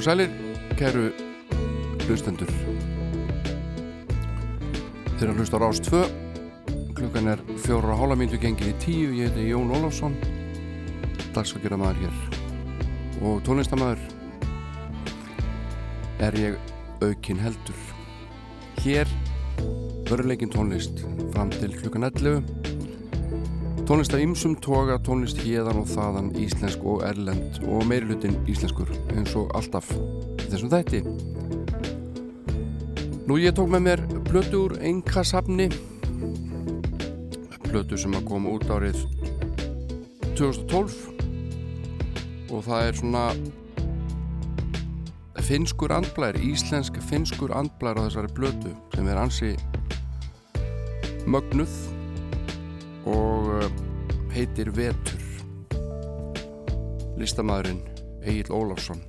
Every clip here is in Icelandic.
Og sælir, kæru hlustendur. Þeir eru að hlusta á Rás 2. Klukkan er fjóra og hálfa myndu gengin í tíu. Ég heiti Jón Ólafsson, dagsakjöra maður hér. Og tónlistamæður er ég aukinn heldur. Hér verður leikinn tónlist fram til klukkan 11. Tónlist af ymsum toga, tónlist hérðan og þaðan, íslensk og erlend og meirilutin íslenskur eins og alltaf þessum þætti. Nú ég tók með mér plötu úr Engasafni, plötu sem að koma út árið 2012 og það er svona finskur andblær, íslensk finskur andblær á þessari plötu sem er ansi mögnuð og eh, heitir Vetur. Listamæðurinn Egil Ólafsson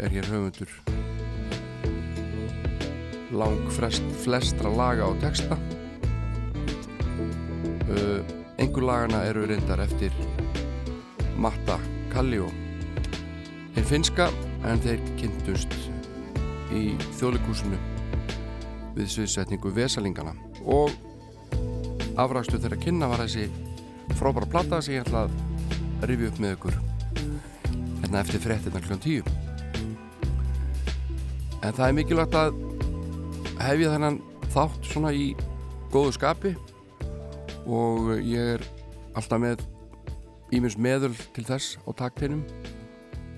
er hér höfundur. Lang frest, flestra laga og texta. Uh, einhver lagana eru reyndar eftir Matta Kalljó hinn finska en þeir kynntust í þjóðleikúsinu við sviðsetningu Vesalingana. Og afrækstu þeirra kynna var þessi frábæra platta sem ég ætla að rifja upp með ykkur. Hérna eftir frettina kl. 10 en það er mikilvægt að hefja þennan þátt svona í góðu skapi. Og ég er alltaf með ímins meðul til þess á takteinum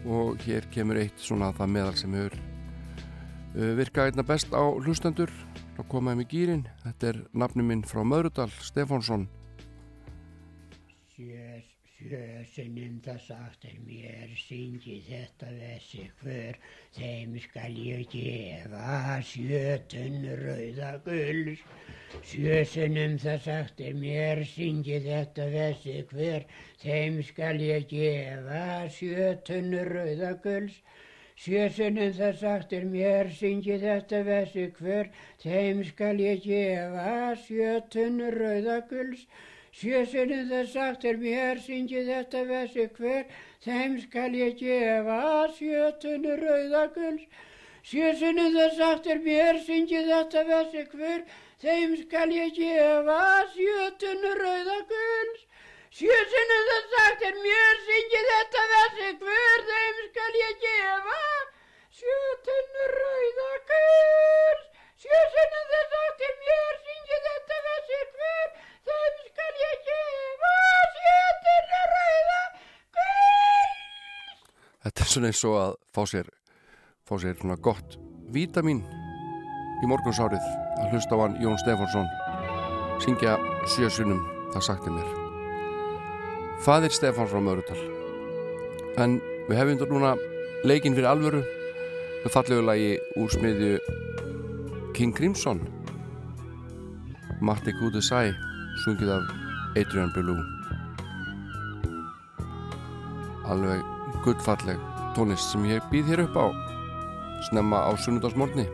og hér kemur eitt svona það meðal sem hefur uh, virkað einna best á hlustendur að koma um í gýrin þetta er nafnum minn frá Möðrudal Stefánsson. Sjö, sjösunum það sagt er mér syngi þetta vessi hver þeim skal ég gefa sjötun rauða gulls Sjösunum það sagt er mér syngi þetta vessi hver þeim skal ég gefa sjötun rauða gulls Sjösunum það sagt er mér syngi þetta vessi hver þeim skal ég gefa sjötun rauða gulls Sjösunum það sagt er mér, syngi þetta vessi hver, þeim skal ég gefa sjötunni rauðaguls. Sjösunum það sagt er mér, syngi þetta vessi hver, þeim skal ég gefa sjötunni rauðaguls. Sjösunum það sagt er mér, syngi þetta vessi hver, þeim skal ég gefa sjötunni rauðaguls. Sjösunum það sagt er mér, syngi þetta vessi hver, þeim skal ég gefa sjötunni rauða gull. Þetta er svona eins og að fá sér, fá sér svona gott vítamin í morgunsárið að hlusta á hann Jón Stefánsson syngja sjösunum, það sagti mér. Fadir Stefán frá Mörudal. En við hefum þetta núna leikinn fyrir alvöru með fallegu lagi úr smiðju King Crimson. Matti Kudu Sæ sungið af Adrian Belew alveg gullfalleg tónlist sem ég býð hér upp á snemma á sunnudagsmorni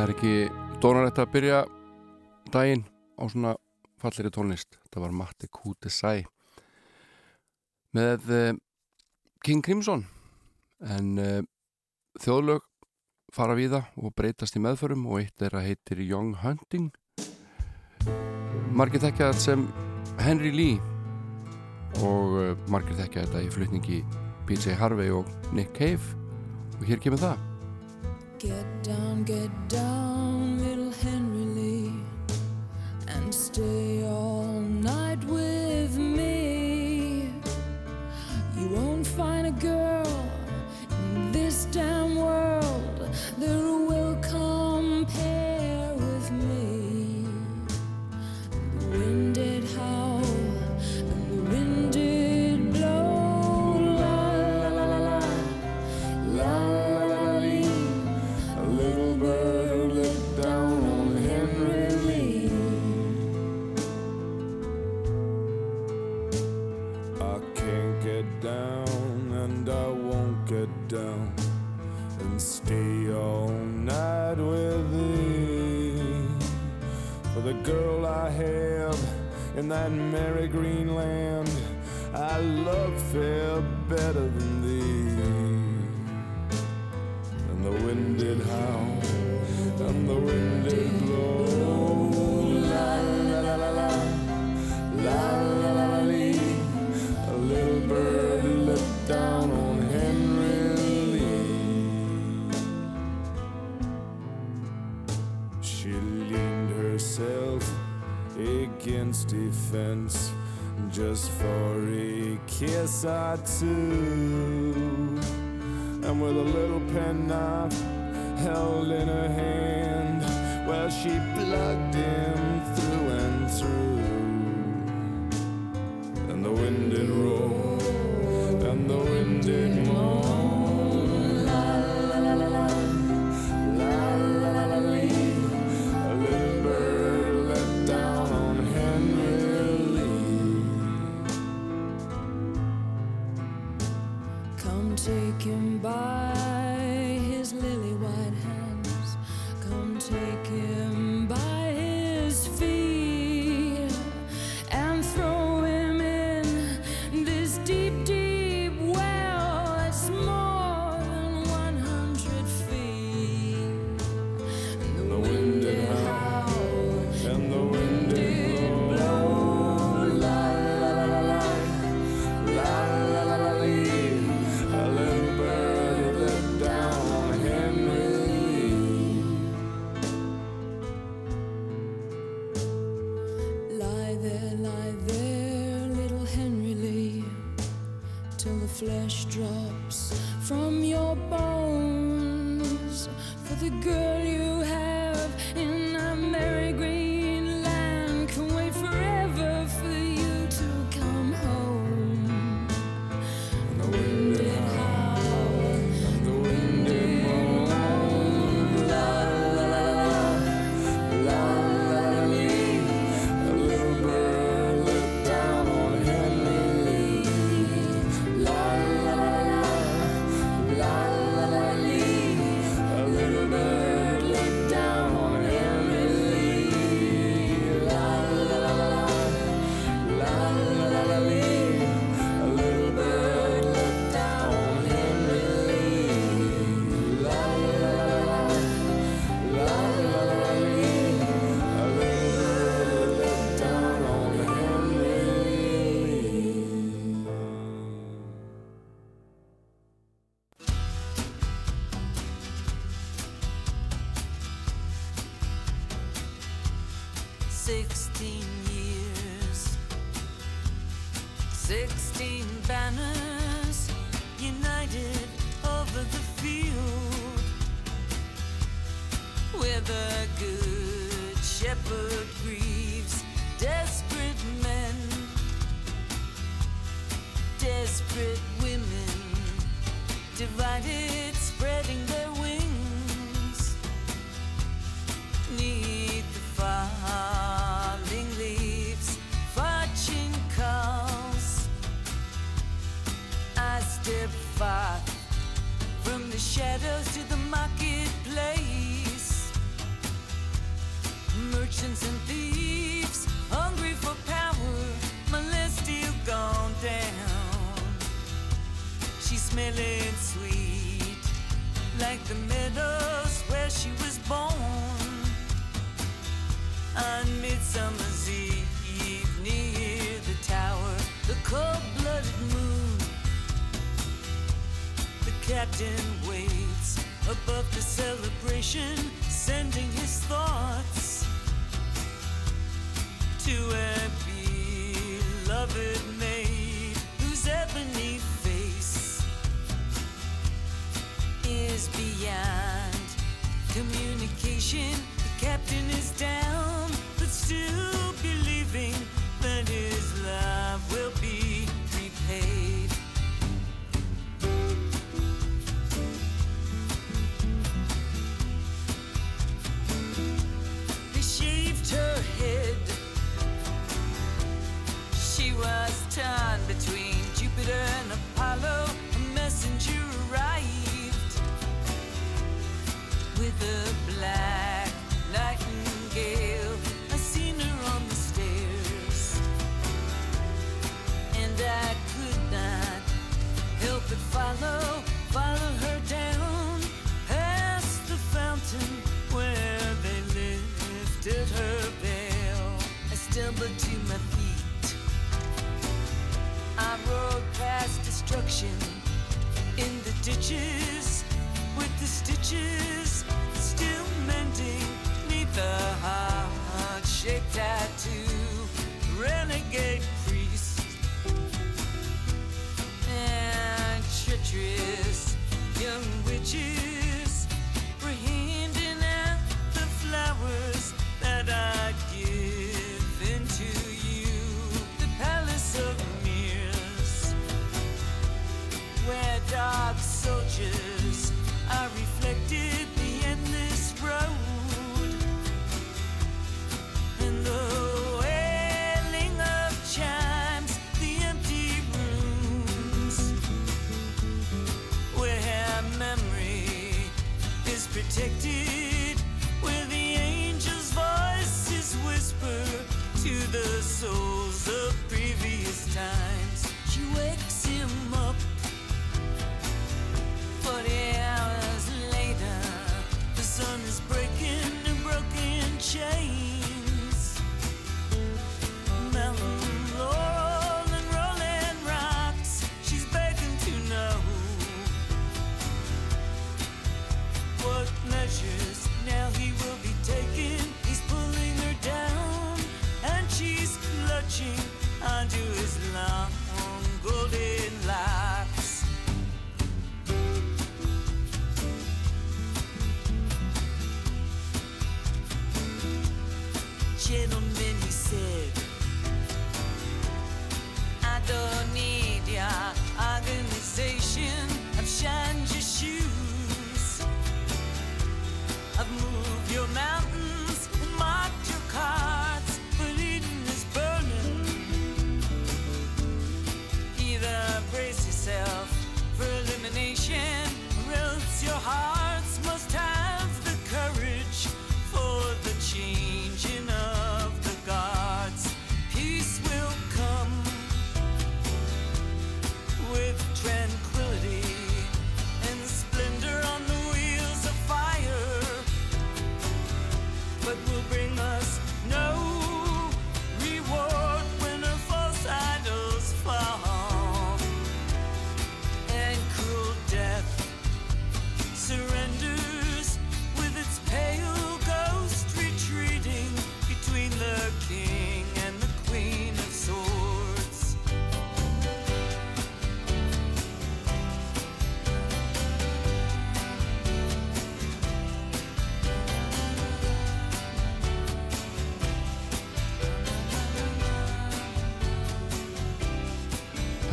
Það er ekki dónarætt að byrja daginn á svona falleri tónlist. Það var Matti Kúti Sæ með eh, King Crimson. En uh, þjóðlög fara við það og breytast í meðförum og eitt er að heitir Young Hunting. Margir þekkja þetta sem Henry Lee og eh, margir þekkja þetta í flutningi BJ Harvey og Nick Cave. Og hér kemur það. Get down, get down, little Henry Lee, and stay all night with me. You won't find a girl in this damn world that will. that merry green land I love fair better than thee. And the wind did howl, and the wind did blow. La la la la la la. just for a kiss or two. And with a little penknife held in her hand, well, she plugged him through.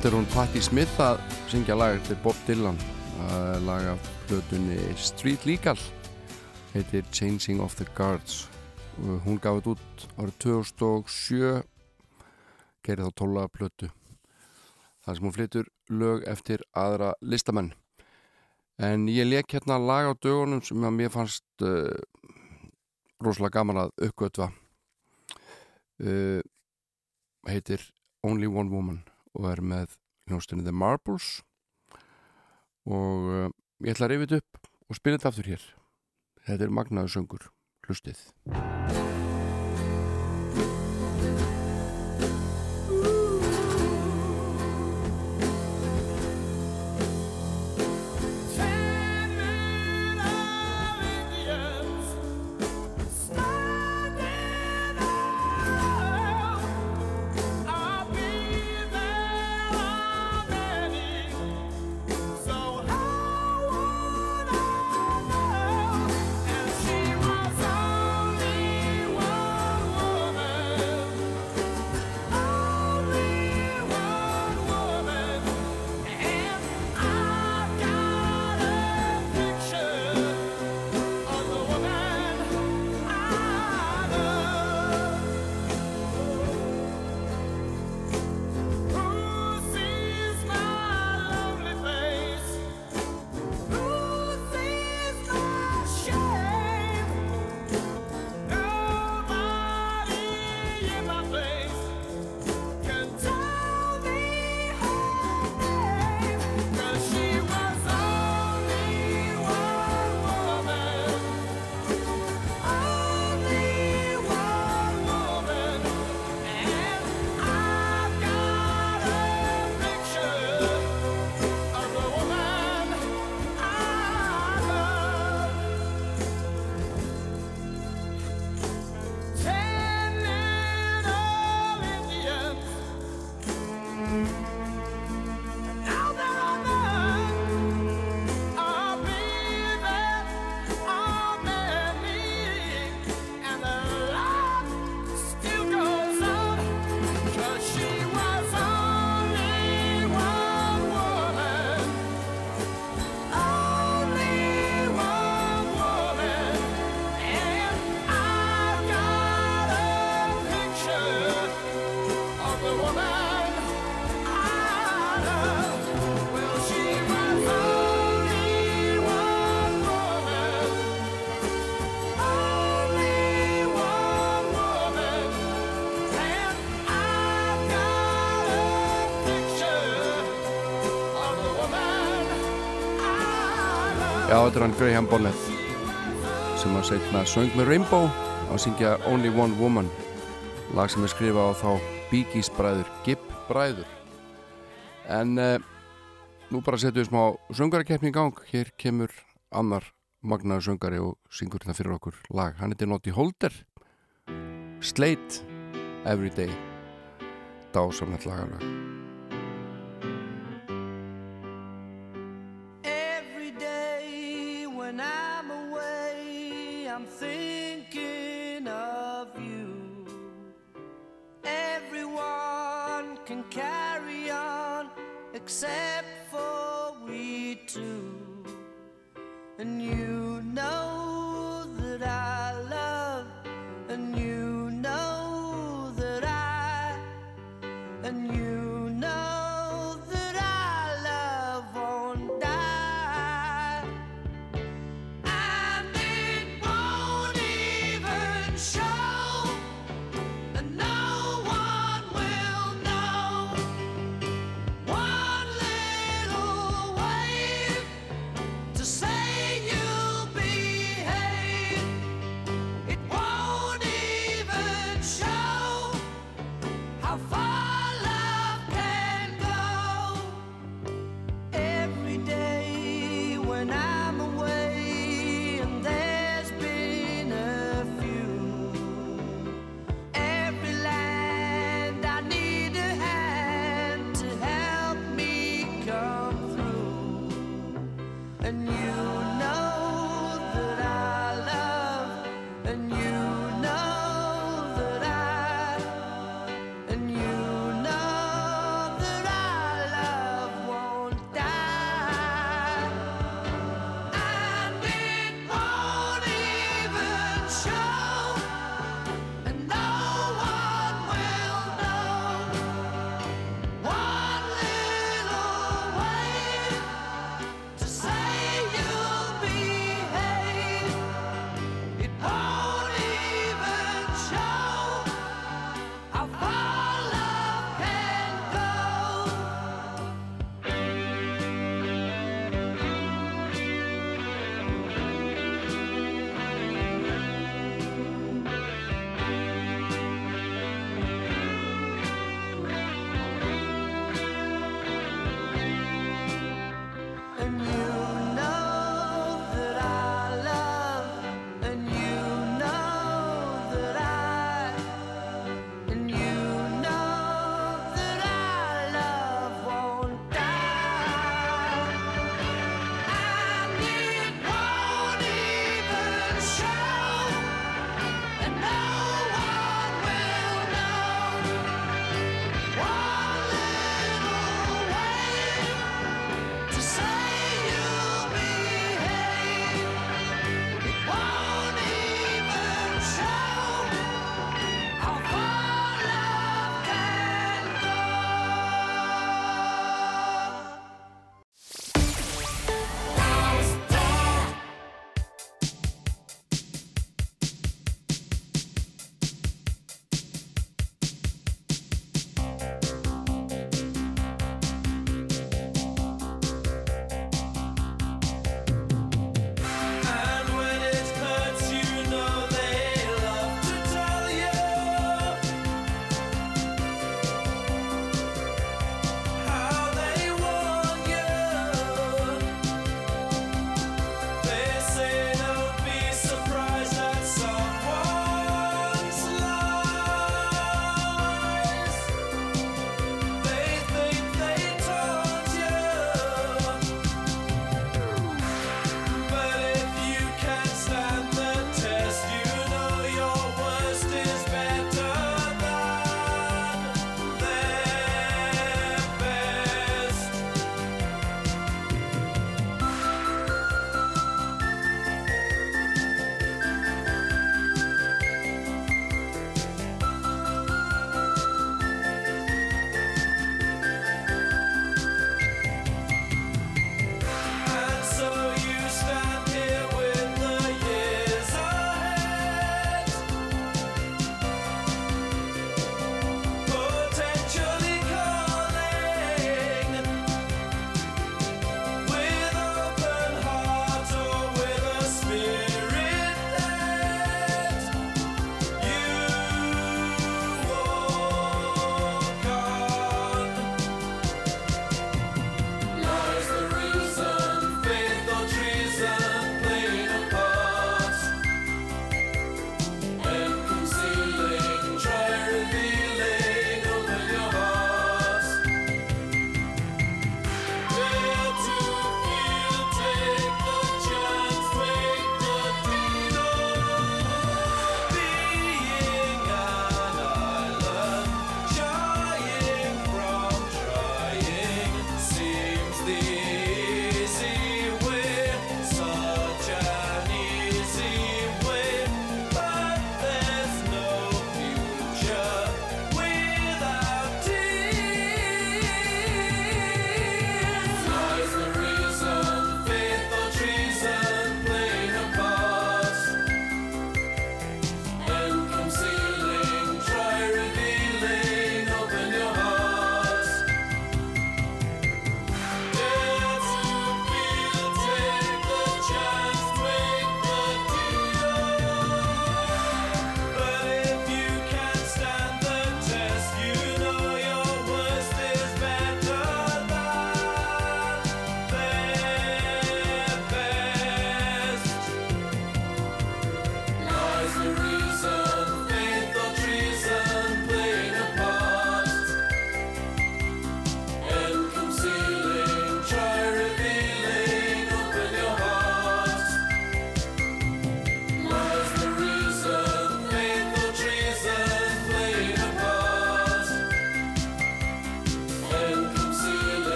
Þetta er hún Patti Smith að syngja lag eftir Bob Dylan. Að laga plötunni Street Legal. Heitir Changing of the Guards. Og hún gaf þetta út árið 2007 gerði þá tólaða plötu. Þar sem hún flytur lög eftir aðra listamenn. En ég leik hérna lag á dögunum sem að mér fannst uh, rosalega gaman að uppgötva. Uh, heitir Only One Woman og er með hljónstunni The Marbles. Og uh, ég ætla að reyfið upp og spila þetta aftur hér. Þetta er magnaðu söngur. Hlustið Er hann Graham Bonnet sem að segna söng með Rainbow að syngja Only One Woman. Lag sem er skrifað á þá Bee Gees bræður, Gibb bræður. En eh, nú bara setjum við smá söngarakefni í gang. Hér kemur annar magnaður söngari og syngur þetta fyrir okkur lag, hann heitir Nottie Holder Slate Everyday dásamnett lagarlag I'm thinking of you. Everyone can carry on except for we two. And you know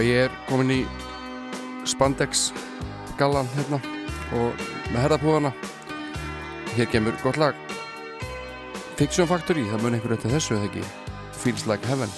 ég er komin í spandex gallan hérna og með herðapúðana. Hér kemur gott lag. Fiction Factory, það mun einhver eftir þessu eða ekki? Feels Like Heaven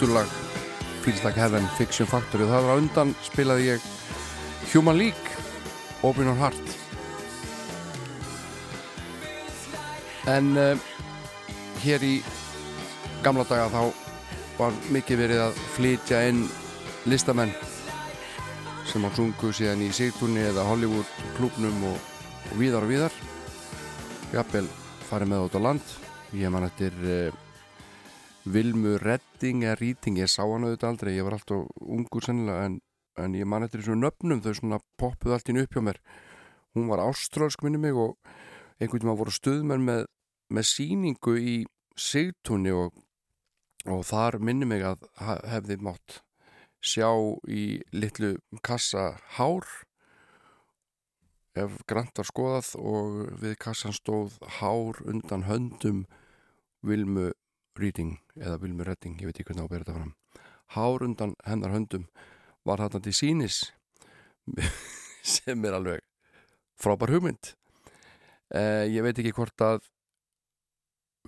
dundulag Feels Like Heaven, Fiction Factory. Það var undan spilaði ég Human League, Open Your Heart. En uh, hér í gamla daga þá var mikið verið að flytja inn listamenn sem á sungu síðan í Sigtúrni eða Hollywood klúbnum og, og víðar og víðar. Jafnvel farið með út á land. Ég man eftir uh, Vilmu Redding eða Rýting, ég sá hann auðvitað aldrei ég var alltaf ungur sennilega en, en ég man eftir þessum nöfnum þau svona poppuð allt inn upp hjá mér. Hún var áströlsk minni mig og einhvern veginn voru stuðmenn með, með síningu í Sigtúni og, og þar minni mig að hefði mátt sjá í litlu kassa hár ef grant var skoðað og við kassan stóð hár undan höndum Vilmu Reading eða Vilmu Redding, ég veit ekki hvernig á að bera þetta fram. Hár undan hennar höndum var þarna til sínis sem er alveg frábær hugmynd. Eh, ég veit ekki hvort að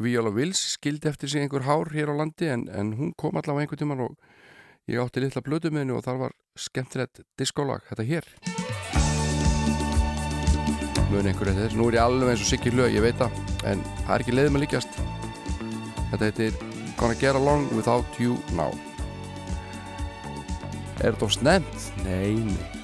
Viola Wills skildi eftir sig einhver hár hér á landi en, en hún kom allavega einhvern tímann og ég átti litla blödu með henni og þar var skemmtilegt diskólag, þetta hér. Mun einhver eftir þess nú er ég alveg eins og sikki lög, ég veit það en það er ekki leiðum að líkjast þetta heitir Gonna Get Along Without You Now Er þetta of snemt? Nei, nei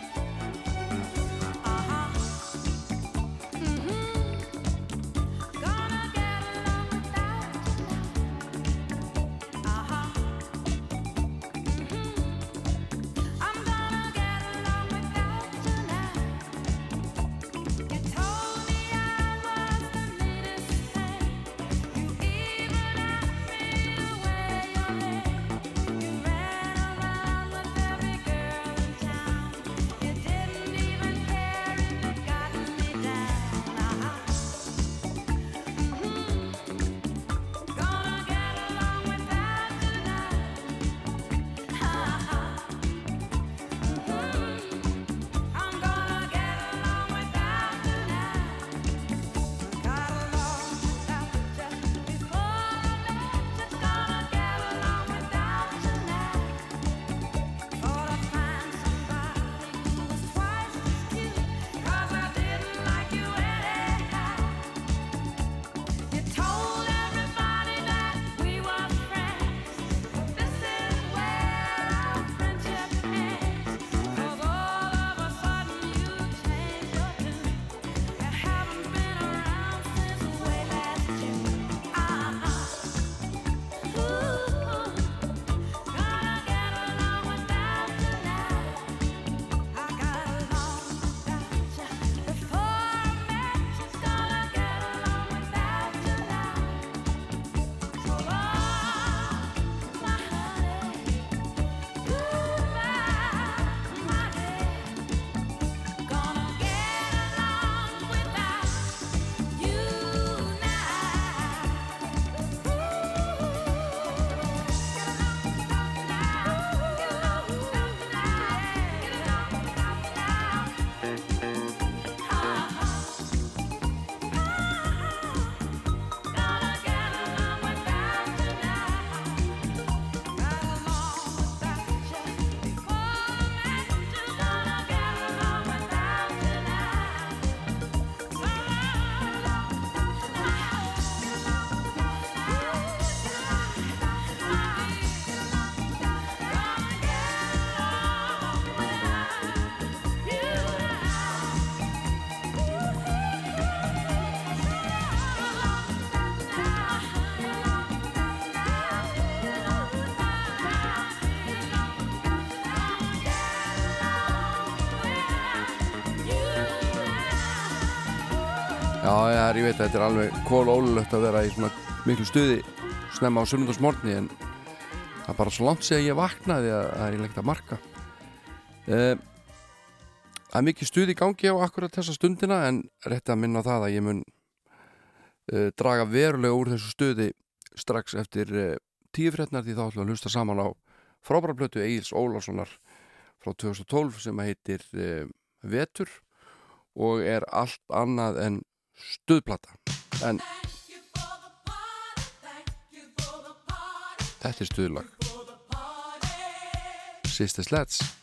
maður, ég veit að þetta er alveg kólólulegt að vera í svona miklu stuði snemma á sunnundarsmórni en það er bara svo langt sem ég vaknaði að eh, það er í lengt að marka. Það uh, er mikið stuði í gangi á akkurat þessa stundina en rétti að minna það að ég mun uh, draga verulega úr þessu stuði strax eftir eh, uh, tíufrétnar því þá ætlum við að hlusta saman á frábærarblötu Eils Ólarssonar frá 2012 sem heitir Vetur og er allt annað en stuðplata. En þetta er stuðlag. Sisters Let's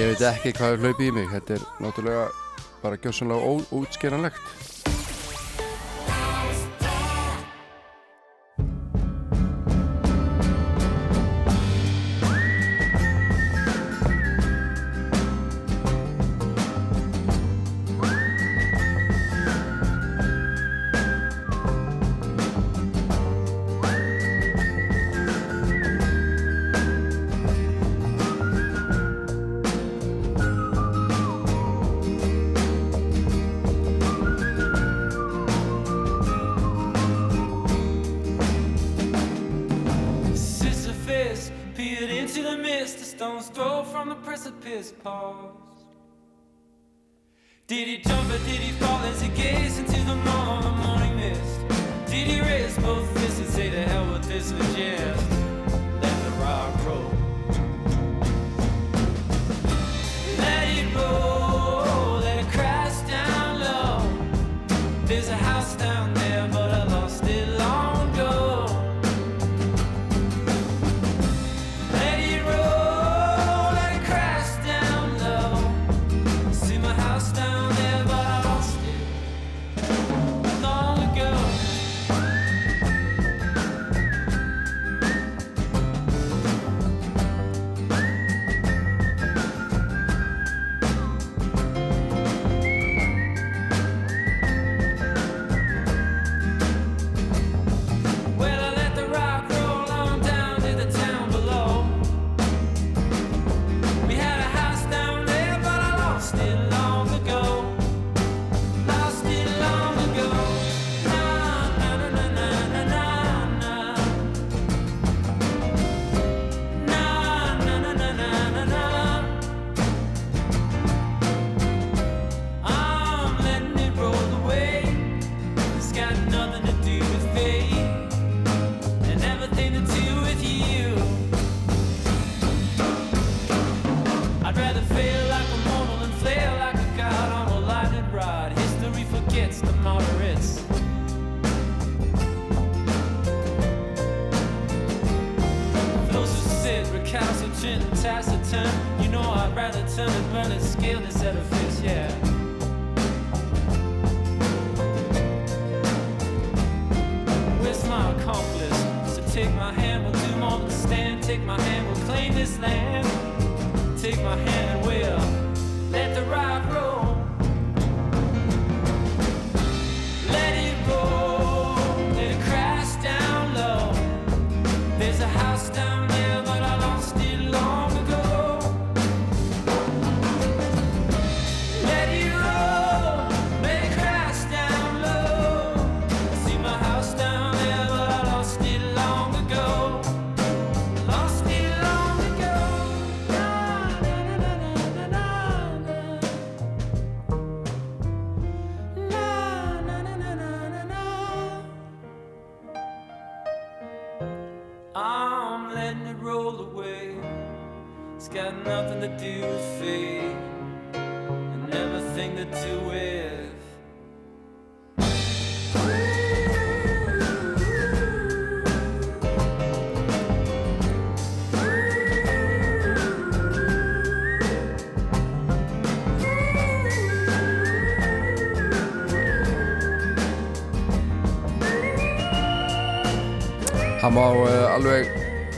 Ég veit ekki hvað er hlaupið í mig, þetta er náttúrulega bara gjóðsannlega óútskernanlegt. Það má eh, alveg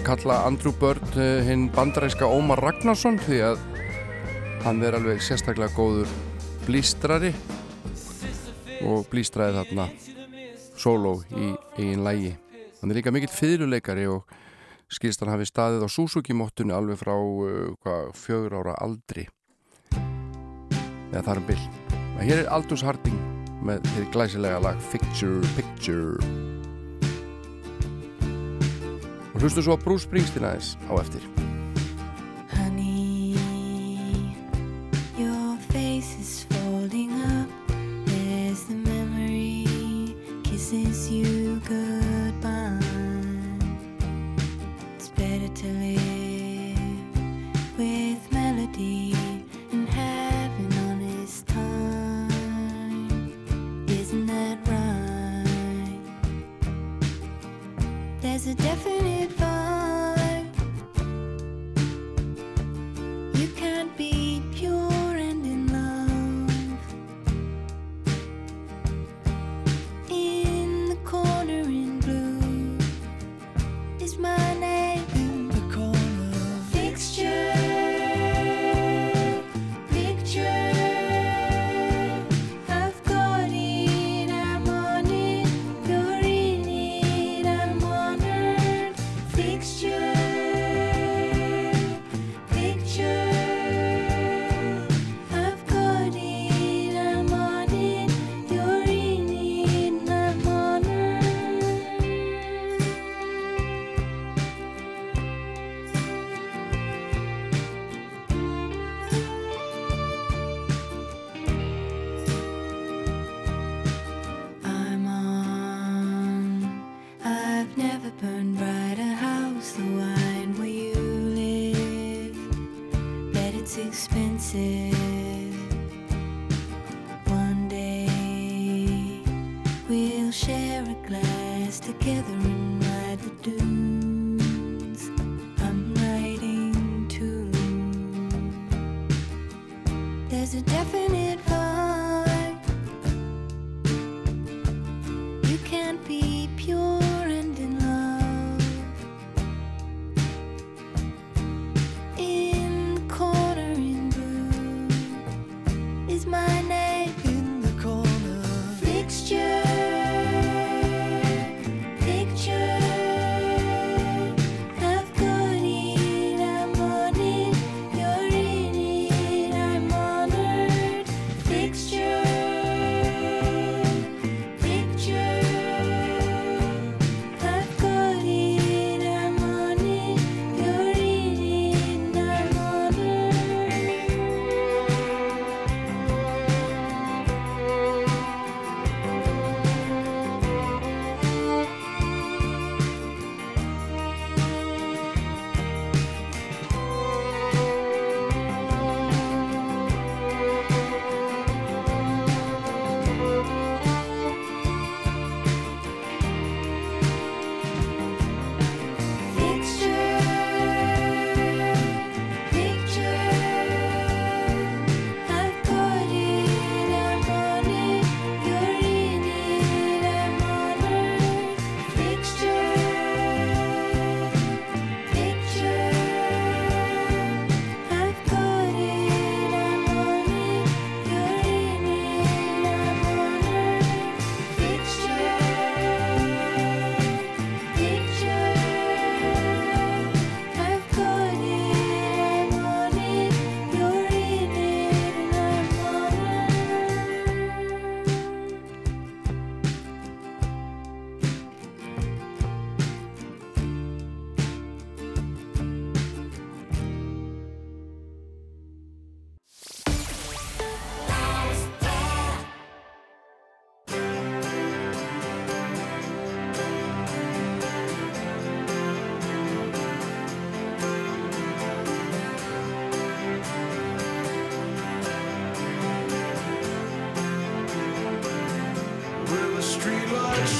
kalla Andrew Bird eh, hinn bandarækska Ómar Ragnarsson því að hann er alveg sérstaklega góður blístrari og blístraði þarna solo í einn lægi. Hann er líka mikill fyrirleikari og skilst hann hafi staðið á Suzuki-mottunni alveg frá eh, hva, fjögur ára aldri. Eða þar um byll. Hér er Aldous Harding með því glæsilega lag Picture Picture. Hlustu svo að Bruce Springsteen aðeins á eftir.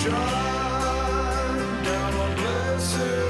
shine down on blessed.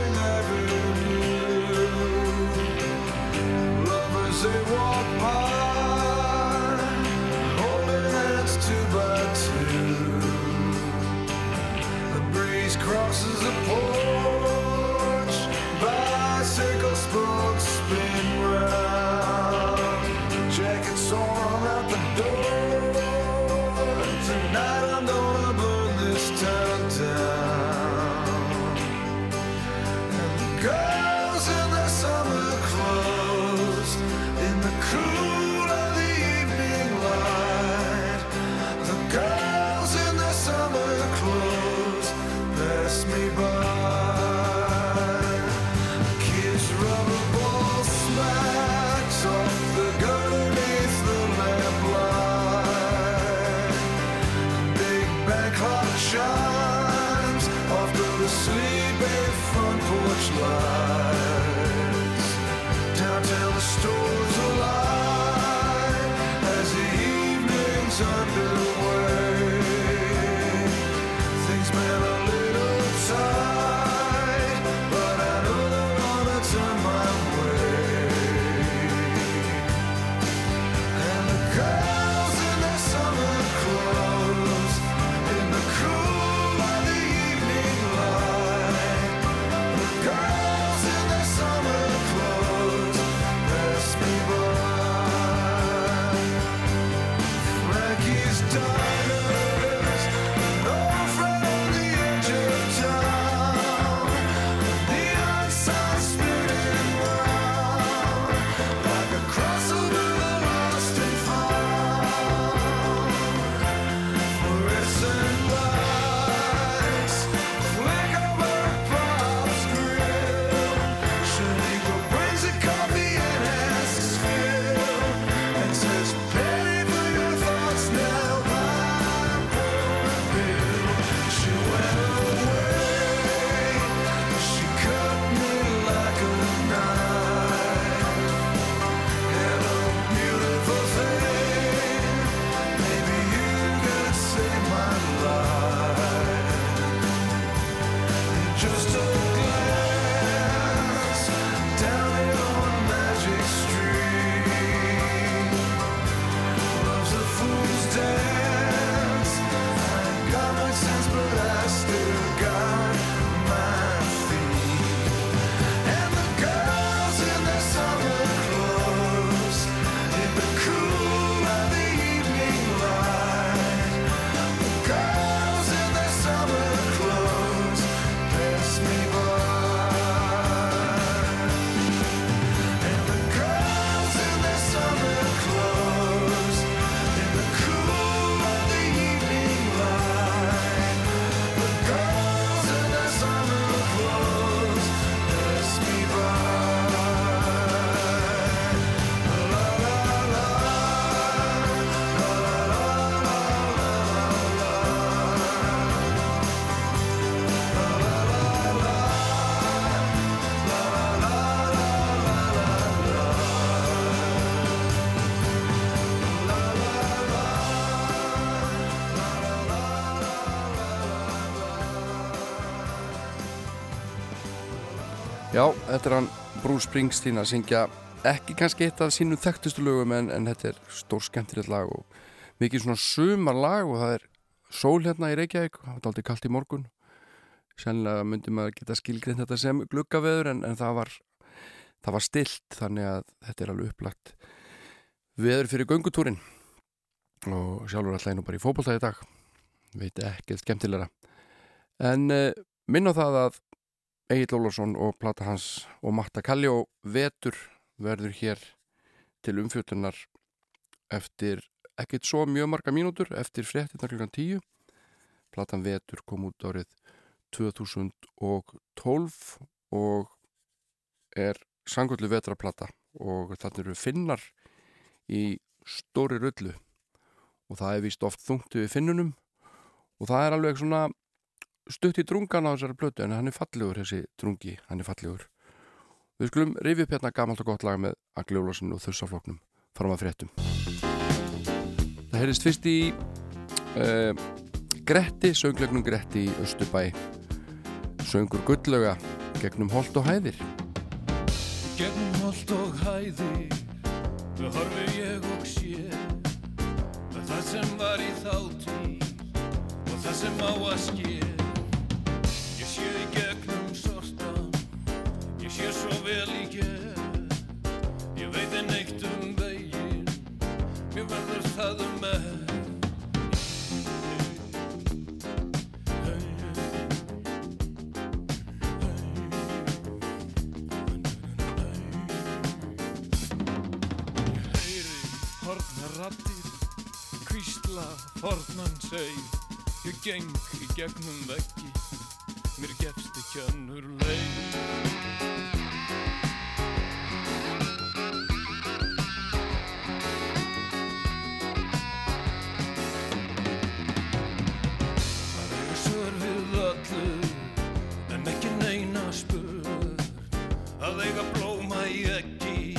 þetta er hann Bruce Springsteen að syngja ekki kannski eitt af sínum þekktustu lögum en, en þetta er stór skemmtilegt lag og mikið svona sumar lag og það er sól hérna í Reykjavík það var aldrei kallt í morgun. Sérlega myndi maður geta skilgrind þetta sem gluggaveður en, en það var það var stilt þannig að þetta er alveg upplagt veður fyrir göngutúrin. Og sjálfur alltaf einu bara í fókbóltaði dag. Veit ekki eitthvað skemmtilegra. En eh, minn á það að Egil Ólarsson og plata hans og Matta Kalli og Vetur verður hér til umfjötunar eftir ekkert svo mjög marga mínútur eftir frettinnar klukkan 10 platan Vetur kom út árið 2012 og er sangullu vetraplata og þannig eru finnar í stóri rullu. Og það er vist oft þungtu við finnunum og það er alveg svona stutt í drungan á þessari blötu en hann er fallegur þessi drungi, hann er fallegur. Við skulum rifið upp hérna gamalt og gott laga með Agli Ólarsson og Þursafloknum fram að fréttum. Það heyrist fyrst í uh, Gretti, sönglegnum Gretti í Östubæ söngur gullöga gegnum hold og hæðir. Gegnum hold og hæðir þau horfi ég og sé að það sem var í þáttýr og það sem á að ske. Sé svo vel í gerð ég veit en eitt um veginn mér verður það um með fornan segð ég geng í gegnum veggi mér gefst ekki önnur leið að eiga blóma í eggi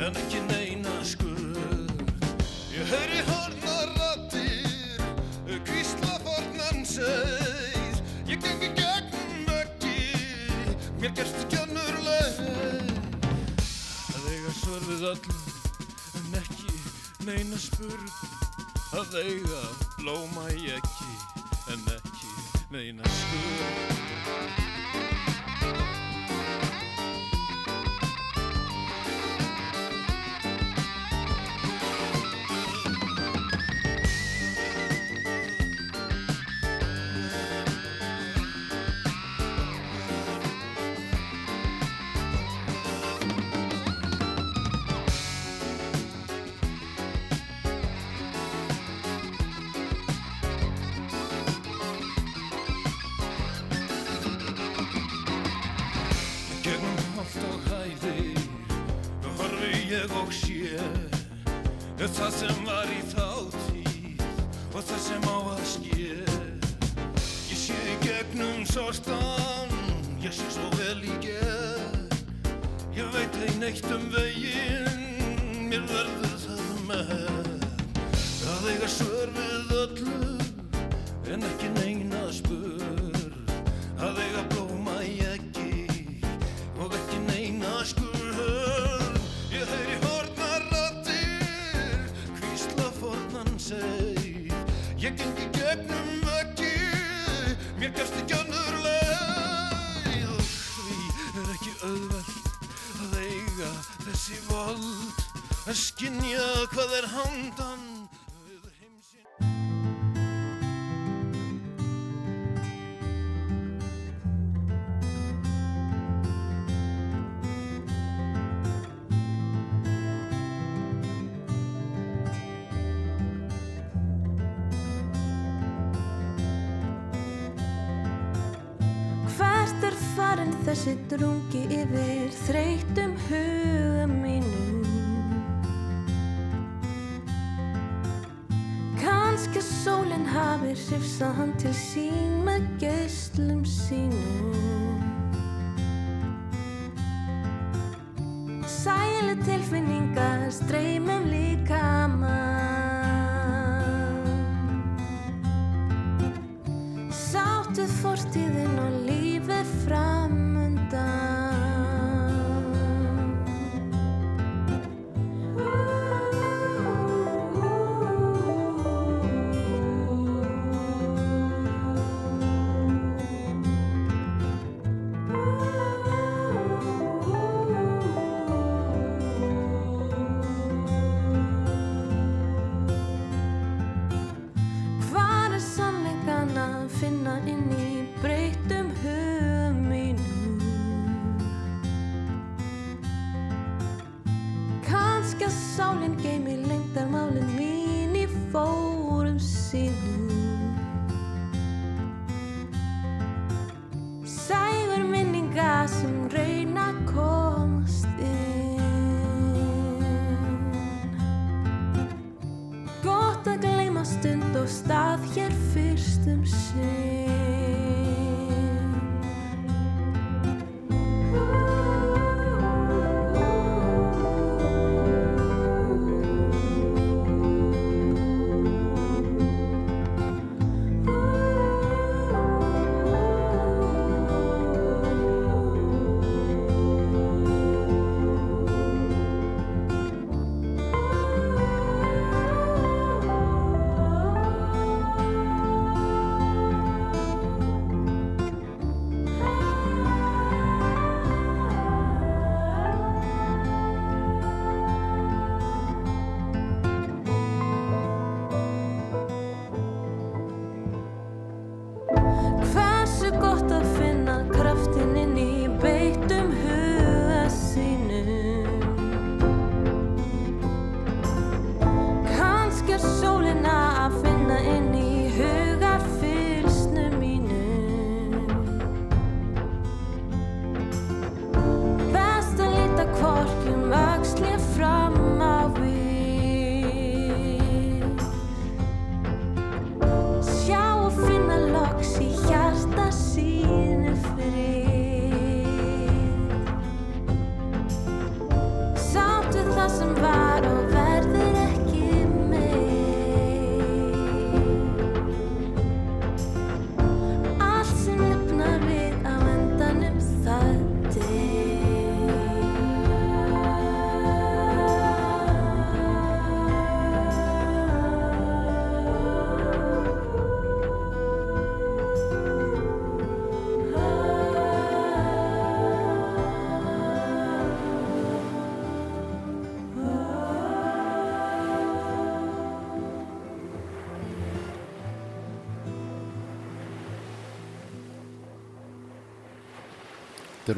en ekki neina skurð Ég heyri hornar rattir kvísla fornan segð Ég gengi gegnum veggi mér gerst ekki önnur leið að eiga svör við öllu en ekki neina spurð að eiga blóma í eggi en ekki neina skurð yfir þreytum huga mínum? Kanski sólinn hafi hrifsað hann til sín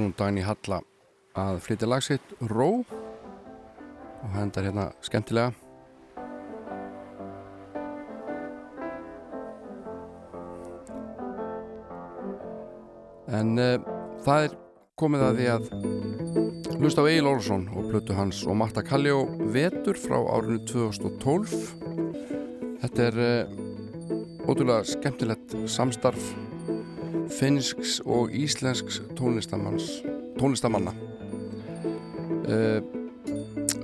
er hún Dagný Halla að flytja lag sitt Ró og hendar hérna skemmtilega. En uh, það er komið að því að hlusta á Egil Olsson og plötu hans og Marta Kalljó Vetur frá árinu 2012 Þetta er uh, ótrúlega skemmtilegt samstarf finnsks og íslensks tónlistamanna. Uh,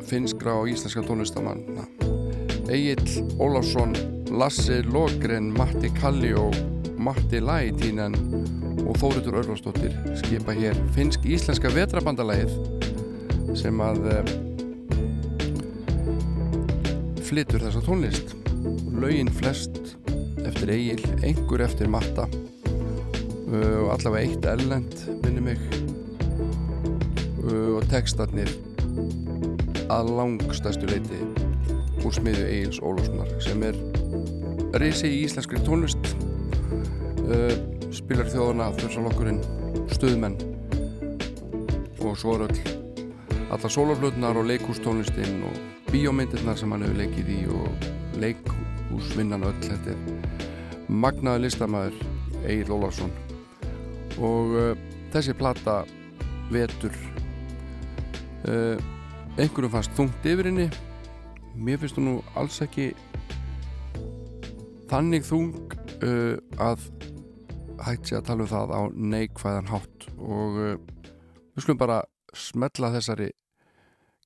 finnskra og íslenska tónlistamanna. Egil Ólafsson Lasse Logren, Matti Kalli og Matti Lætínen og Þóritur Örvarsdóttir skipa hér finnsk-íslenska vetrabandalægið sem að uh, flytur þessa tónlist. Lögin flest eftir Egil, einhver eftir Matta og allavega eitt ellend minni mig. Uh, og textarnir að langstæstu leiti úr smiðu Egils Ólafssonar sem er reysi í íslenskri tónlist. Uh, spilar þjóðana þursalokkurinn stuðmenn. Og svo er öll alla sólaflutnar og leikústónlistinn og bíómyndirnar sem hann hefur leikið í og leikúsvinnan öll. Þetta magnaði listamæður Egil Ólafsson og uh, þessi plata vetur uh, einhverjum fannst þungt yfir henni. Mér finnst hún nú alls ekki þannig þung uh, að hægt sé að tala um það á neikvæðan hátt. Og uh, við skulum bara smetla þessari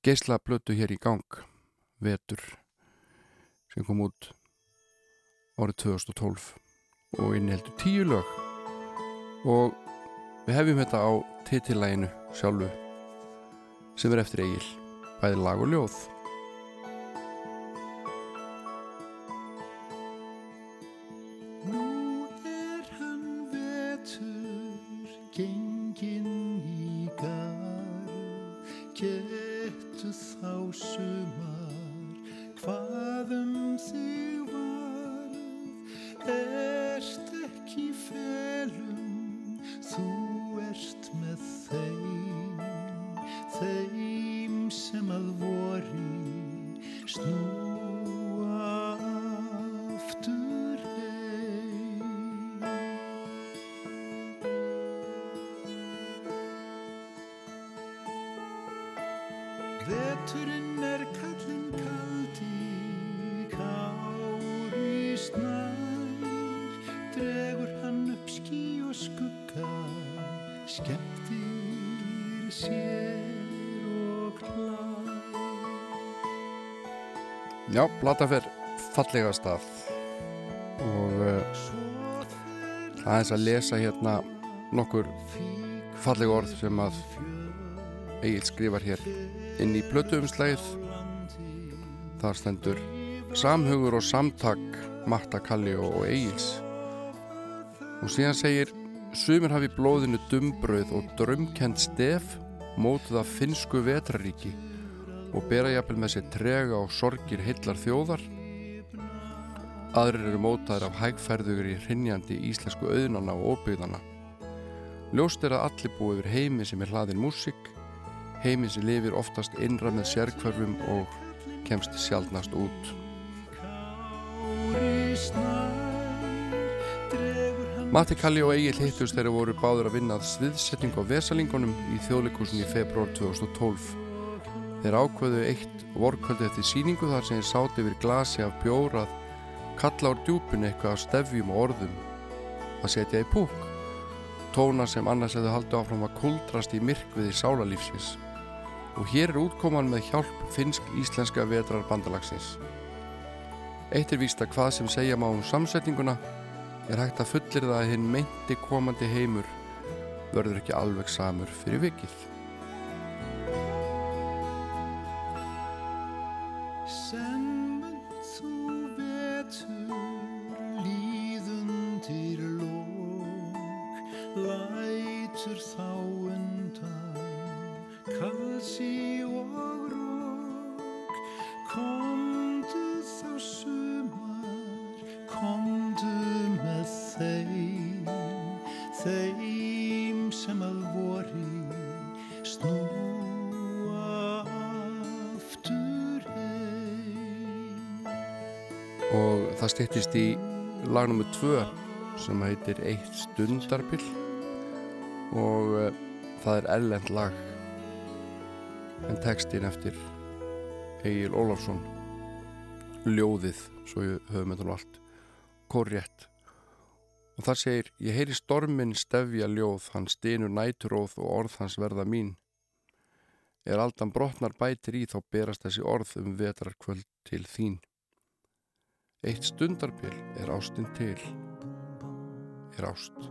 geisla blötu hér í gang. Vetur sem kom út árið 2012 og inniheldur tíu lög. Og við hefjum þetta á titillæginu sjálfu sem er eftir Egil bæði lag og ljóð Plata fer fallega stað og fer aðeins að lesa hérna nokkur fallega orð sem að Egil skrifar hér inn í plötuumslægið þar stendur samhugur og samtak Matta Kalli og, Egils. Og síðan segir sumir hafi blóðinu dumbröð og drömkend stef mótuð af finsku vetraríki og bera jafnvel með sér trega og sorgir heillar þjóðar. Aðrir eru mótaðir af hægferðugur í hrinjandi íslensku auðnana og óbyggðana ljóst er að allir búið yfir heimi sem er hlaðin músík. Heimi sem lifir oftast innra með sérkvörfum og kemst sjálfnast út. Matti Kalli og Egil hittust þegar voru báður að vinna að sviðsetning á Vesalingunum í þjóðleikursin í februar 2012 Þeir ákveðu eitt vorkvöldi eftir síningu þar sem þeir sáti yfir glasi af bjórað kalla úr djúpun eitthvað af stefjum og orðum að setja í púk. Tóna sem annars hefðu haldið áfram að kuldrast í myrkviði sálarlífsins. Og hér er útkoman með hjálp finnsk-íslenska vetrar bandalagsins Eitt er víst að hvað sem segja má um samsetninguna er hægt að fullir það að hinn meinti komandi heimur verður ekki alveg samur fyrir vikið lætur þá undan kalsi og rók komdu þá sumar komdu með þeim þeim sem að vori snú og það styrtist í lagnum með tvö sem heitir Eitt stundarbill og uh, það er ellend lag. En textin eftir Egil Ólafsson ljóðið svo ég höfum þetta nú allt korrétt. Og þar segir ég heyri stormin stefja ljóð hann stynur næturóð og orð hans verða mín. Er aldan brotnar bætir í þá berast þessi orð um vetrarkvöld til þín. Eitt stundarbil er ástin til er ást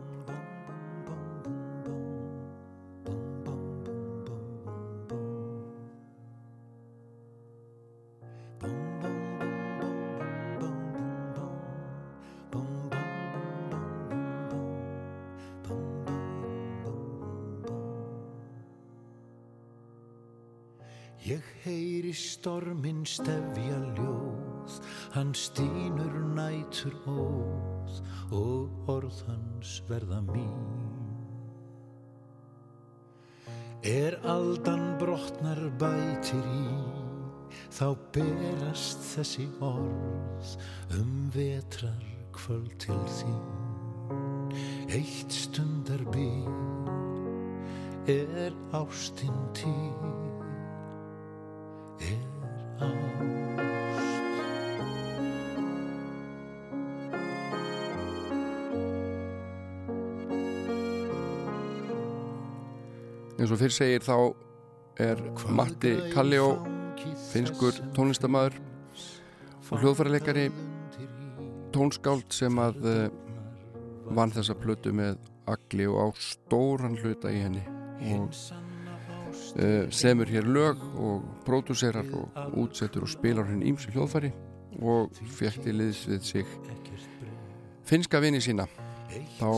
fyrir segir þá er Matti Kalljó finskur tónlistamæður og hljóðfæraleikari tónskáld sem að uh, vann þessa plötu með agli og á stóran hluta í henni og uh, semur hér lög og pródúserar og útsettur og spilar henni ímsi hljóðfæri og fekk til liðs við sig finska vini sína. Þá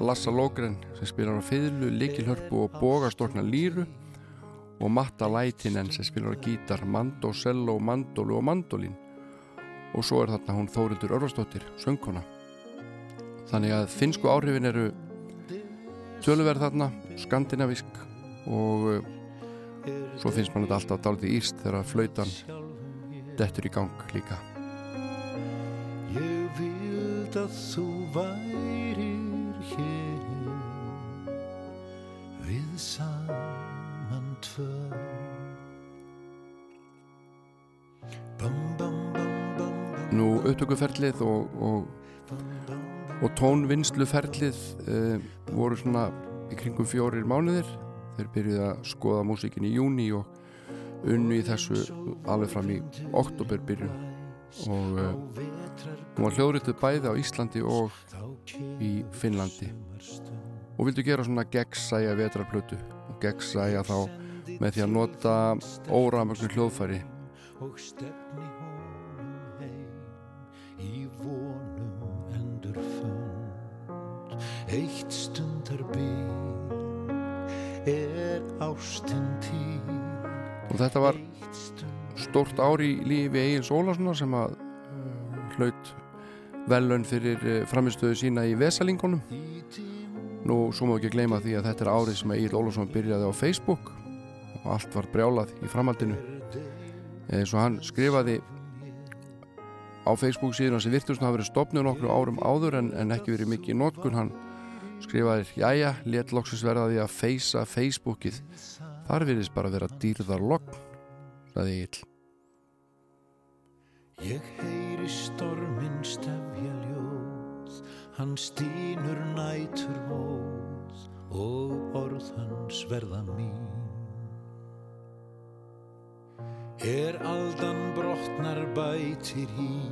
Lassa Lógren sem spilar á fiðlu, likilhörpu og bógastorkna líru og Matta Lætinen sem spilar á gítar, mando, cello, mandólu og mandolín og svo er þarna hún Þórildur Örvarsdóttir, söngkona. Þannig að finsku áhrifin eru töluverð þarna, skandinavisk og uh, svo finnst mann þetta alltaf dálítið írst þegar flautan dettur í gang líka. Ég vild að þú værir hér Við saman tvö. Nú upptökuferlið og, og, og tónvinnsluferlið uh, voru svona í kringum fjórir mánuðir. Þeir byrjuði að skoða músikin í júni og unnu í þessu alveg fram í oktober byrjun og uh, hún var hljóðrituð bæði á Íslandi og í Finnlandi. Og vildu gera svona gegnsæja vetrarplötu og gegnsæja þá með því að nota óramögnu hljóðfæri. Og stefni honum heim í vonum endur fund eitt stundar bíl er ástin til. Og þetta var stórt ár í lífi Egils Ólarssonar sem að hlaut velun fyrir uh, framistöðu sína í Vesalingunum. Nú svo má ekki gleyma því að þetta er árið sem Egil Ólarsson byrjaði á Facebook og allt var brjálað í framhaldinu. Eins og hann skrifaði á Facebook síðan sem virtust hafa verið stopnið nokkru árum áður en, en ekki verið mikið í notkun. Hann skrifaði, jæja, let loksins verða því að feysa Facebookið. Þar virðist bara vera dýrðar logn sagði Egil Ég heyri storminn stefja ljóð, hann stínur nætur móð og orð hans verða mín. Er aldan brotnar bætir í,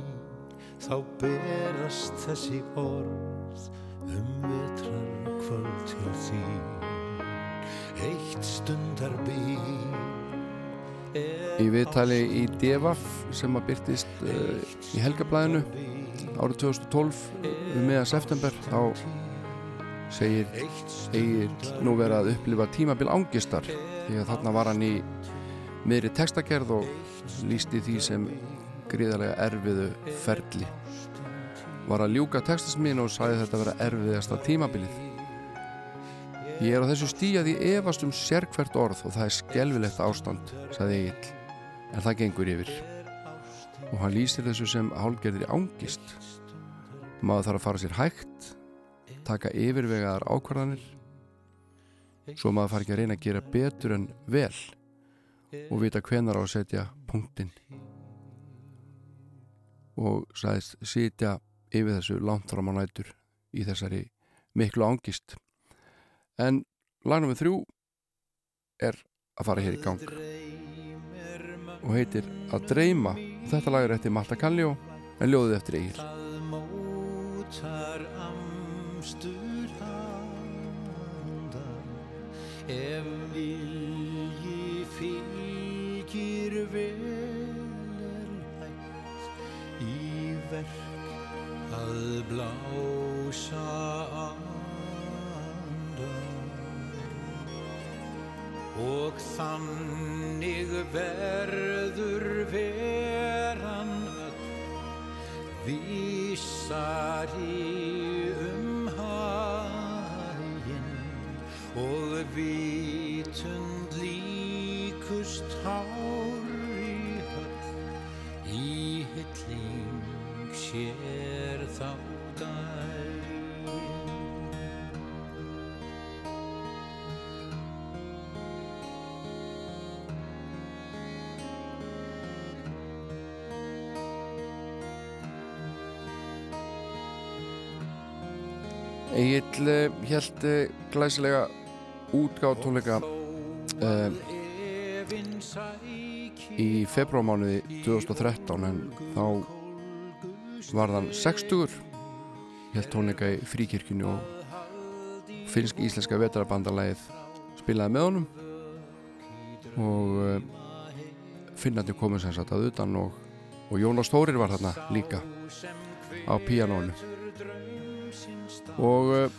þá berast þessi orð um vetrar kvöld til þín. Eitt stundar býr í viðtali í Devaf sem að byrtist uh, í helgablaðinu árið 2012 um meða september þá segir Egil nú verið að upplifa tímabil ángistar því að þarna var hann í miðri textakerð og lísti því sem gríðarlega erfiðu ferli. Var að ljúka textasmín og sagði þetta vera erfiðasta tímabilið Ég er á þessu stíja því efast um sérkvert orð og það er skelvilegt ástand, sagði Egil, en það gengur yfir. og hann lýsir þessu sem hálgerðir ángist maður þarf að fara sér hægt taka yfirvegaðar ákvarðanir. Svo maður fara ekki að reyna að gera betur en vel og vita hvenar á að setja punktinn. Og sagðist sitja yfir þessu langt fram á nætur í þessari miklu ángist en lagnum við þrjú er að fara hér í gang. Og heitir Að dreyma. Þetta lag er eftir Malta Kalljó en ljóðið eftir Egil. Ef vilji fylgir vel er hægt Í verk að blása andan Og þannig verður veran öll vísari um haginn og vitund líkust hári höll í hilling sér þá daginn. Egil held glæsilega útgáð tónleika uh, í februarmánuði 2013 en þá var þann 60 held tónleika í fríkirkjunni og finnsk-íslenska vetrabandalægið spilaði með honum. Og uh, finnandi komið sem sagt að utan og, og Jónas Tórir var þarna líka á píanónu og uh,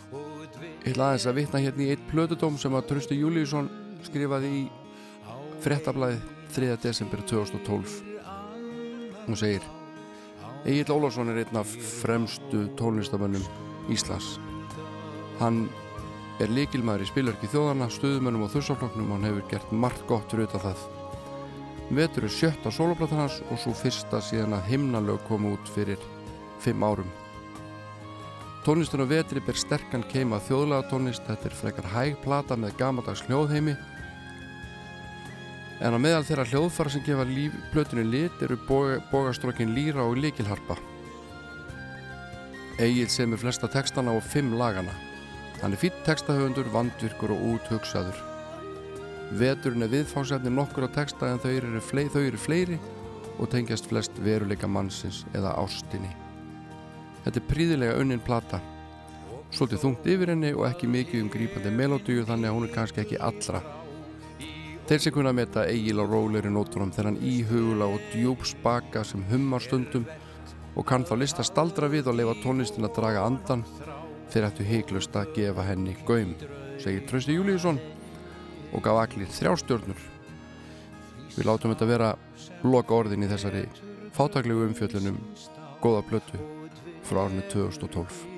ég ætla aðeins að vitna hérna í eitt plötudóm sem að Trösti Júliusson skrifaði í frettablaði 3. desember 2012 hún segir Egil Ólafsson er einn af fremstu tónlistamönnum Íslands. Hann er líkilmaður í spilverki þjóðana stuðumönnum og þursafloknum og hann hefur gert margt gott fyrir auðvitað það. Vetur er sjötta soloplatan hans og svo fyrsta síðan að himnalög kom út fyrir fimm árum Tónlistin á vetri ber sterkan keima þjóðlega tónlist, þetta er frekar hæg plata með gamaldags hljóðheimi. En á meðal þeirra hljóðfara sem gefa líf, plötunni lit eru boga, bogastrókin Lýra og Líkilharpa Egil semur flesta textana og fimm lagana hann er fýtt textahöfundur, vandvirkur og úthugsaður. Veturinn er viðfánsefni nokkur á texta en þau eru, fleiri, þau eru fleiri og tengjast flest veruleika mannsins eða ástinni Þetta er príðilega unnin plata. Svolítið þungt yfir henni og ekki mikið um grípandi melodíu þannig að hún er kannski ekki allra. Þeir sem kunna að meta eigil á róleiri nótunum hann íhugula og djúpsbaka sem hummar stundum og kann þá lista staldra við og leifa tónlistin að draga andan þeir ættu heiklust að gefa henni gaum segir Trausti Júliusson og gaf allir þrjá stjörnur. Við látum þetta vera loka orðin í þessari fátaklegu umfjöllunum góða plötu frá árinu 2012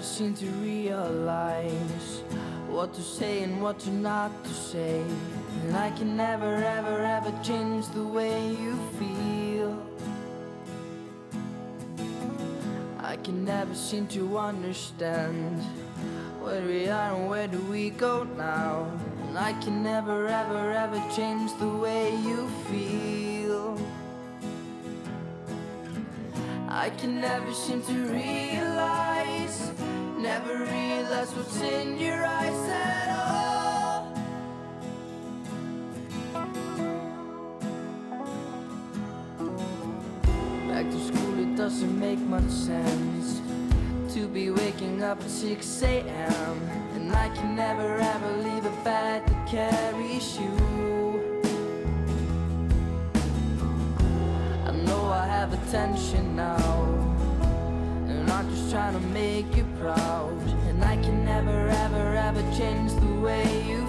never seem to realize what to say and what to not to say. And I can never, ever, ever change the way you feel. I can never seem to understand where we are and where do we go now. And I can never, ever, ever change the way you feel. I can never seem to realize, Never realize what's in your eyes at all. Back to school, it doesn't make much sense to be waking up at 6 a.m. And I can never ever leave a bed that carries you. I know I have attention now trying to make you proud. And I can never, ever, ever change the way you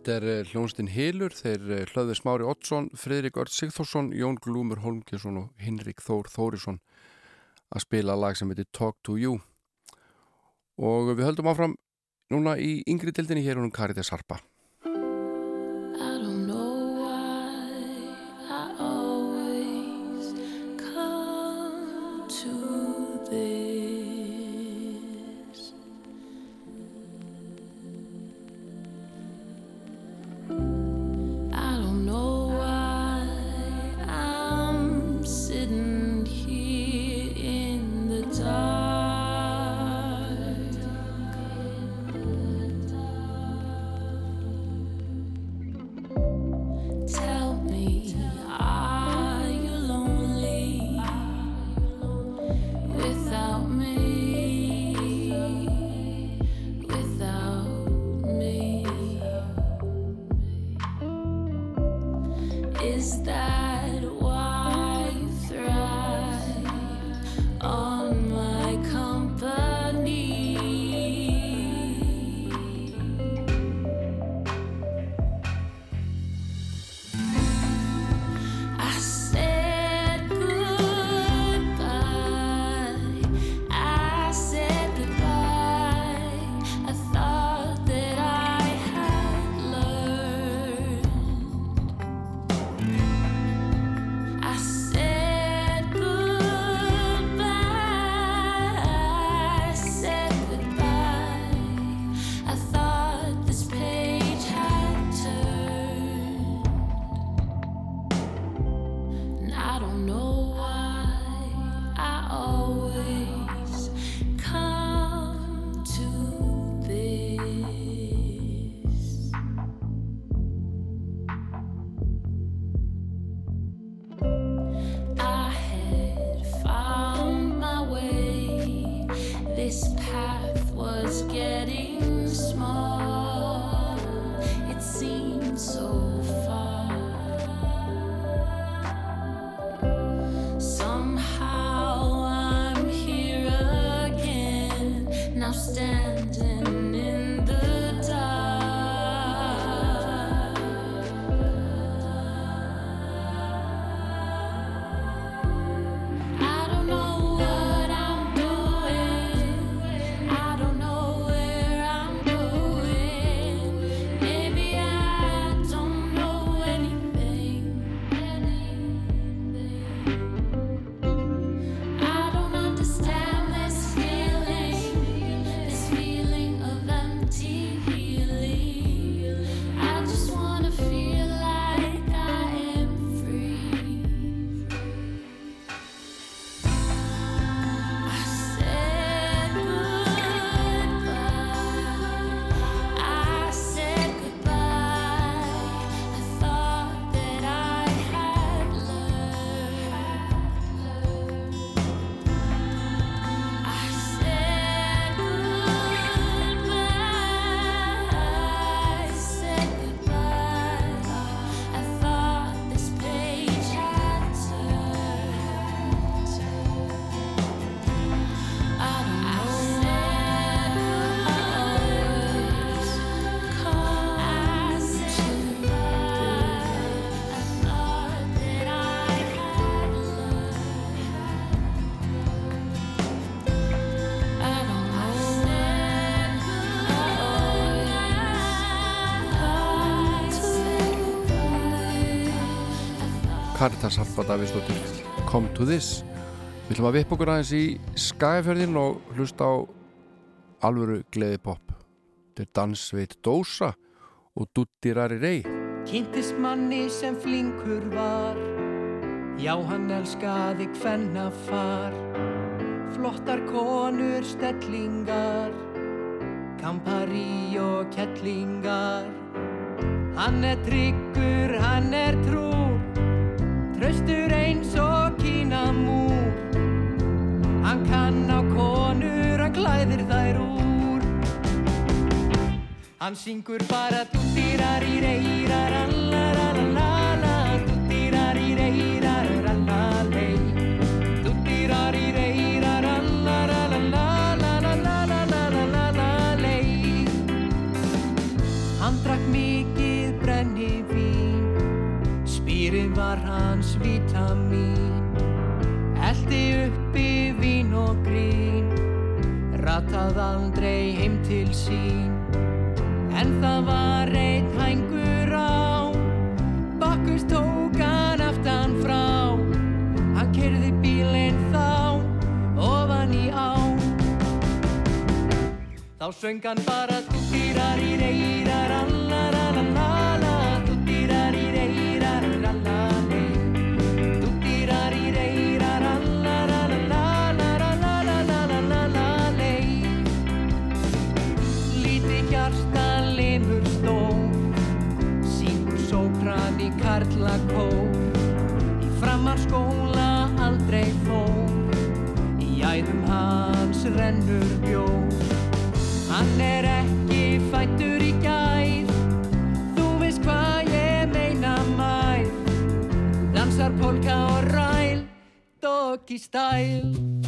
Þetta er eh, hljónstinn Hilur, þeir eh, hlaðið Smári Ottsson, Fridrik Ört Sigþórsson, Jón Glúmur Holmgesson og Hinrik Þór Þórisson að spila lag sem heitir Talk to You. Og við höldum áfram núna í yngri dildinni hér um Kariði Sarpa. I don't Karitas Harpa Davíðsdóttir. Come to this. Við ætlum að vippa okkur aðeins í skæðferðin og hlusta á alvöru gleði pop Þetta er dansveit Dósa og Dutti Rari Rey. Kynntist manni sem flinkur var. Já, hann elskaði hvenna far. Flottar konur, stellingar Kampari og kettlingar. Hann er tryggur, hann er trúr Traustur eins og kínamúr Hann kann á konur, hann klæðir þær úr. Hann syngur bara dúttirar í reyrar Allalalala Dúttirar í reyrar Allalei var hans vítamín. Eldi uppi vín og grín Ratað aldrei heim til sín. En það var einn hængur á Bakkus tók hann aftan frá. Hann kerði bílinn þá Ofan í á. Þá söng hann bara Dúttirar í reyrar Allalalala í karlakó Í frammarskóla aldrei fór. Í æðum hans rennur bjór. Hann er ekki fættur í gær. Þú veist hvað ég meina mær Dansar polka og ræl Doggy style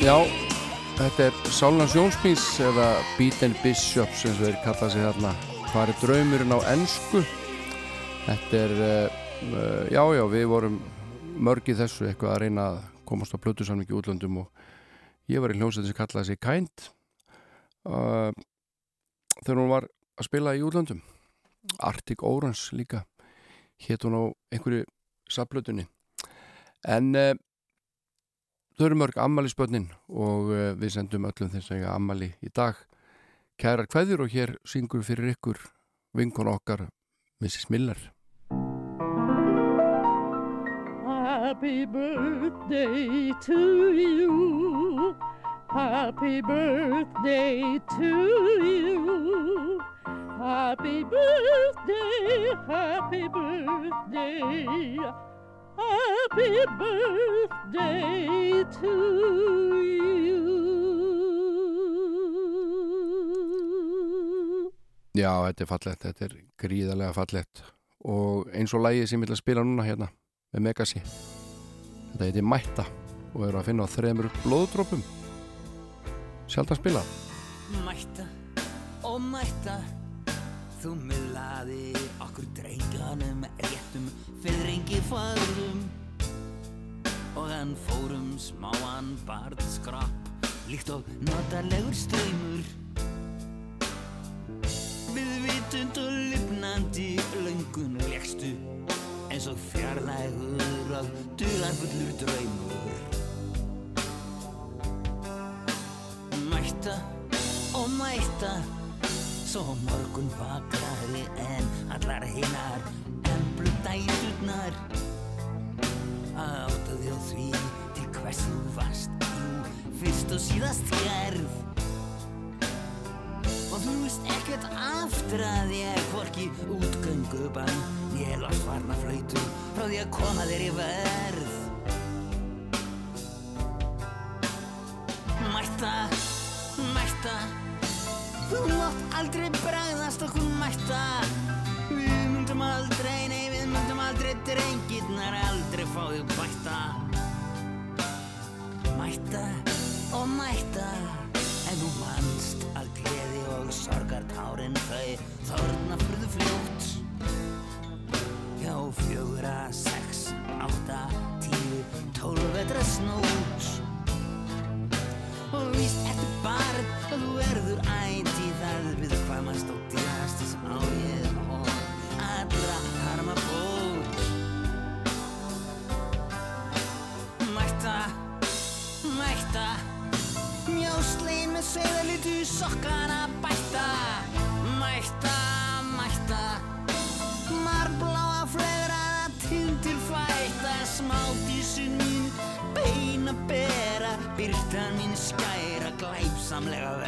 Já, þetta er Sálans Jónsmís eða Beat and Bishop sem þeir kalla sig þarna. Hvað er draumurinn á ennsku? Þetta er, uh, já já, við vorum mörg í þessu eitthvað að reyna að komast á plötusamlingi í útlöndum og ég var í hljómsveitin sem kallaði sig Kind uh, þegar hún var að spila í útlöndum. Arctic Orange líka hétt hún á einhverju sapplötunni en uh, þau eru mörg ammali og uh, við sendum öllum þess að ammali í dag kærar kveðjur og hér syngur fyrir ykkur vinkon okkar Mrs. Miller Happy birthday to you. Happy birthday to you. Happy birthday, happy birthday. Happy birthday to you. Já, þetta er fallett, þetta er gríðarlega fallett og eins og lægið sem ég vil að spila núna hérna með Megasi þetta heiti Mætta og eru að finna á þremur blóðdrópum sjálf að spila. Mætta og mætta Þú miðlaði okkur drengjanum réttum fyrringi færum og hann fórum smáan barnskrapp líkt og notarlegur ströymur Við vitund og lifnandi löngun lekstu eins og fjarlægur og dularfullur draumur. Mætta og mætta Svo morgun vakraði en allar hinnar Emblu dæturnar Áttaði á því til hvers þú varst Jú, fyrst og síðast gerð. Og þú veist ekkert aftur að ég hvorki útgöngubann Ég lost varna flöytu frá því að koma þér í verð. Mætta, mætta Þú mátt aldrei bregðast okkur mætta. Við myndum aldrei, nei við myndum aldrei drengirnar aldrei fá þig bætta. Mætta og mætta En þú manst að gleði og sorgartárin þau þorna fyrðu fljótt. Já, fjögra, sex, átta, tíu, tólf vetra snót Og víst ertu barn og þú verður æti stótt í hastis á ég og allra harma bót Mætta, mætta, mjóslein með segðalitu sokkana bætta Mætta, mætta, marbláa flegraða tindir fætta Smádísin mín, beina bera, byrtan mín skæra, glæpsamlega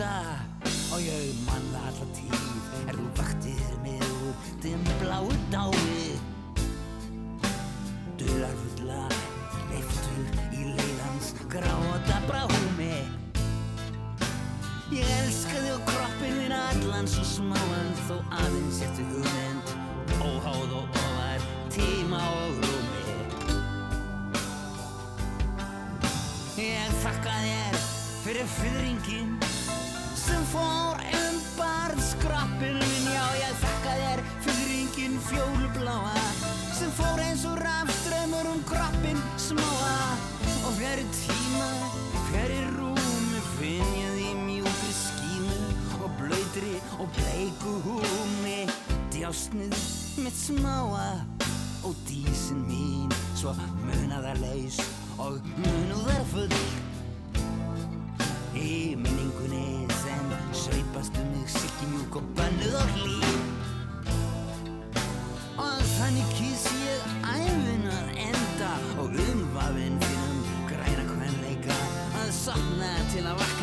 mætta og ég mann það alla tíð. Er þú vaktir með úr þeim bláu dái? Dularfulla leiftur í leiðans gráta brámi Ég elska þig og kroppin þinn allan svo smáan þó aðeins eftir hugmynd. Óháð og ofar tíma og rúmi. Ég þakka þér fyrir fyrringin sem fór um barnskrappin minn. Já, ég þakka þér fyrringin fjólubláa sem fór eins og rafströmmur um kroppin smáa. Og fjari tíma, fjari rúmi finn ég því mjúkri skímu og blöytri og bleiku húmi. Djásnið mitt smáa og dísin mín svo munaðarlaus og munúðarfull í minningunni sveipast um mig silkimjúk og bönnuð og hlý. Og þannig kýs ég æfin að enda og umvafin þínum græna kvenleika að sopna til að vakni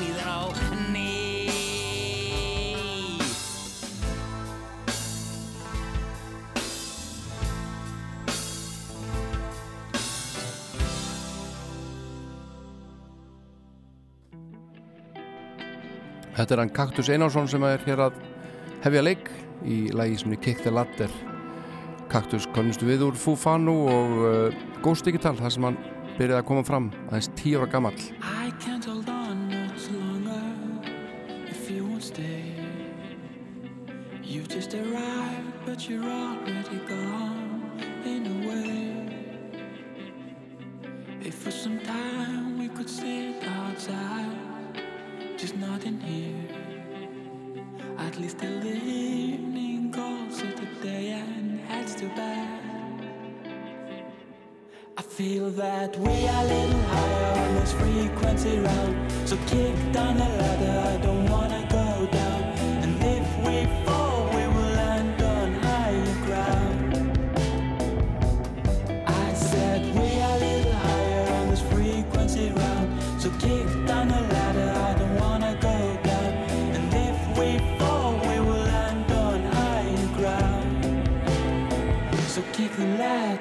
Þetta er hann Kaktus Einarsson sem er hér að hefja leik í lagi sem er Kick the Ladder. Kaktus konnustu við úr Fufanu og uh, Ghost Digital þar sem hann byrjaði að koma fram aðeins tíu ára way. If for some time we could sit outside, just not in here. At least till the evening calls it a day and heads to bed. I feel that we are a little higher on this frequency round. So kick down the ladder, I don't wanna go down.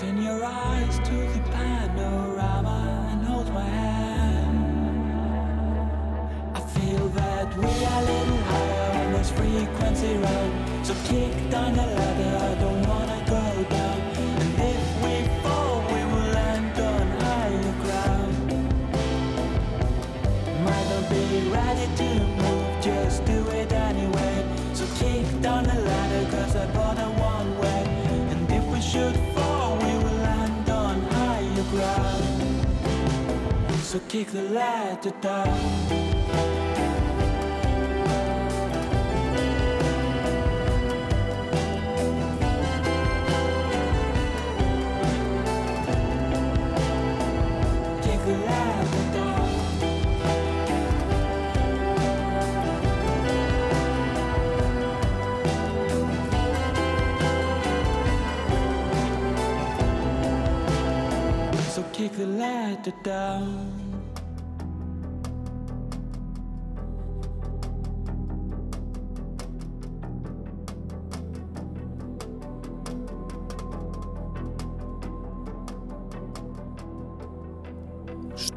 Open your eyes to the panorama and hold my hand. I feel that we are a little higher on this frequency round. So kick down the ladder, I don't wanna So kick the ladder down. Kick the ladder down.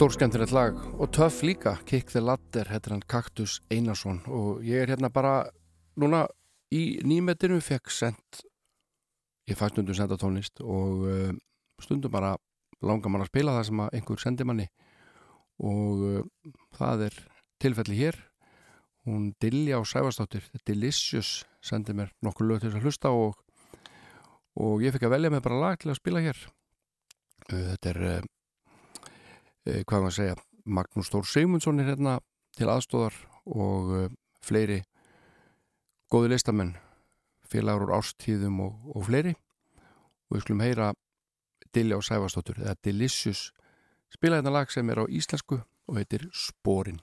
Stórskemmtilegt lag og töff líka. Kick the Ladder, er hann Kaktus Einarsson. Og ég er hérna bara núna í nýmetinu fekk sendt ég fæ stundum senda tónlist og uh, stundum bara langar mann að spila það sem einhver sendi manni. Og uh, það er tilfelli hér. Hún Dilja á Sæfastóttir Delicious sendi mér nokkur lög til þess að hlusta og, og ég fikk að velja mig bara lag til að spila hér. Uh, þetta er hvað maður að segja Magnús Stór Sigmundsson er hérna til aðstóðar og uh, fleiri góði listamenn félagur úr ástíðum og, og fleiri. Og við skulum heyra Dilja og Sæfastóttur eða Delicious spila hérna lag sem er á íslensku og heitir Sporin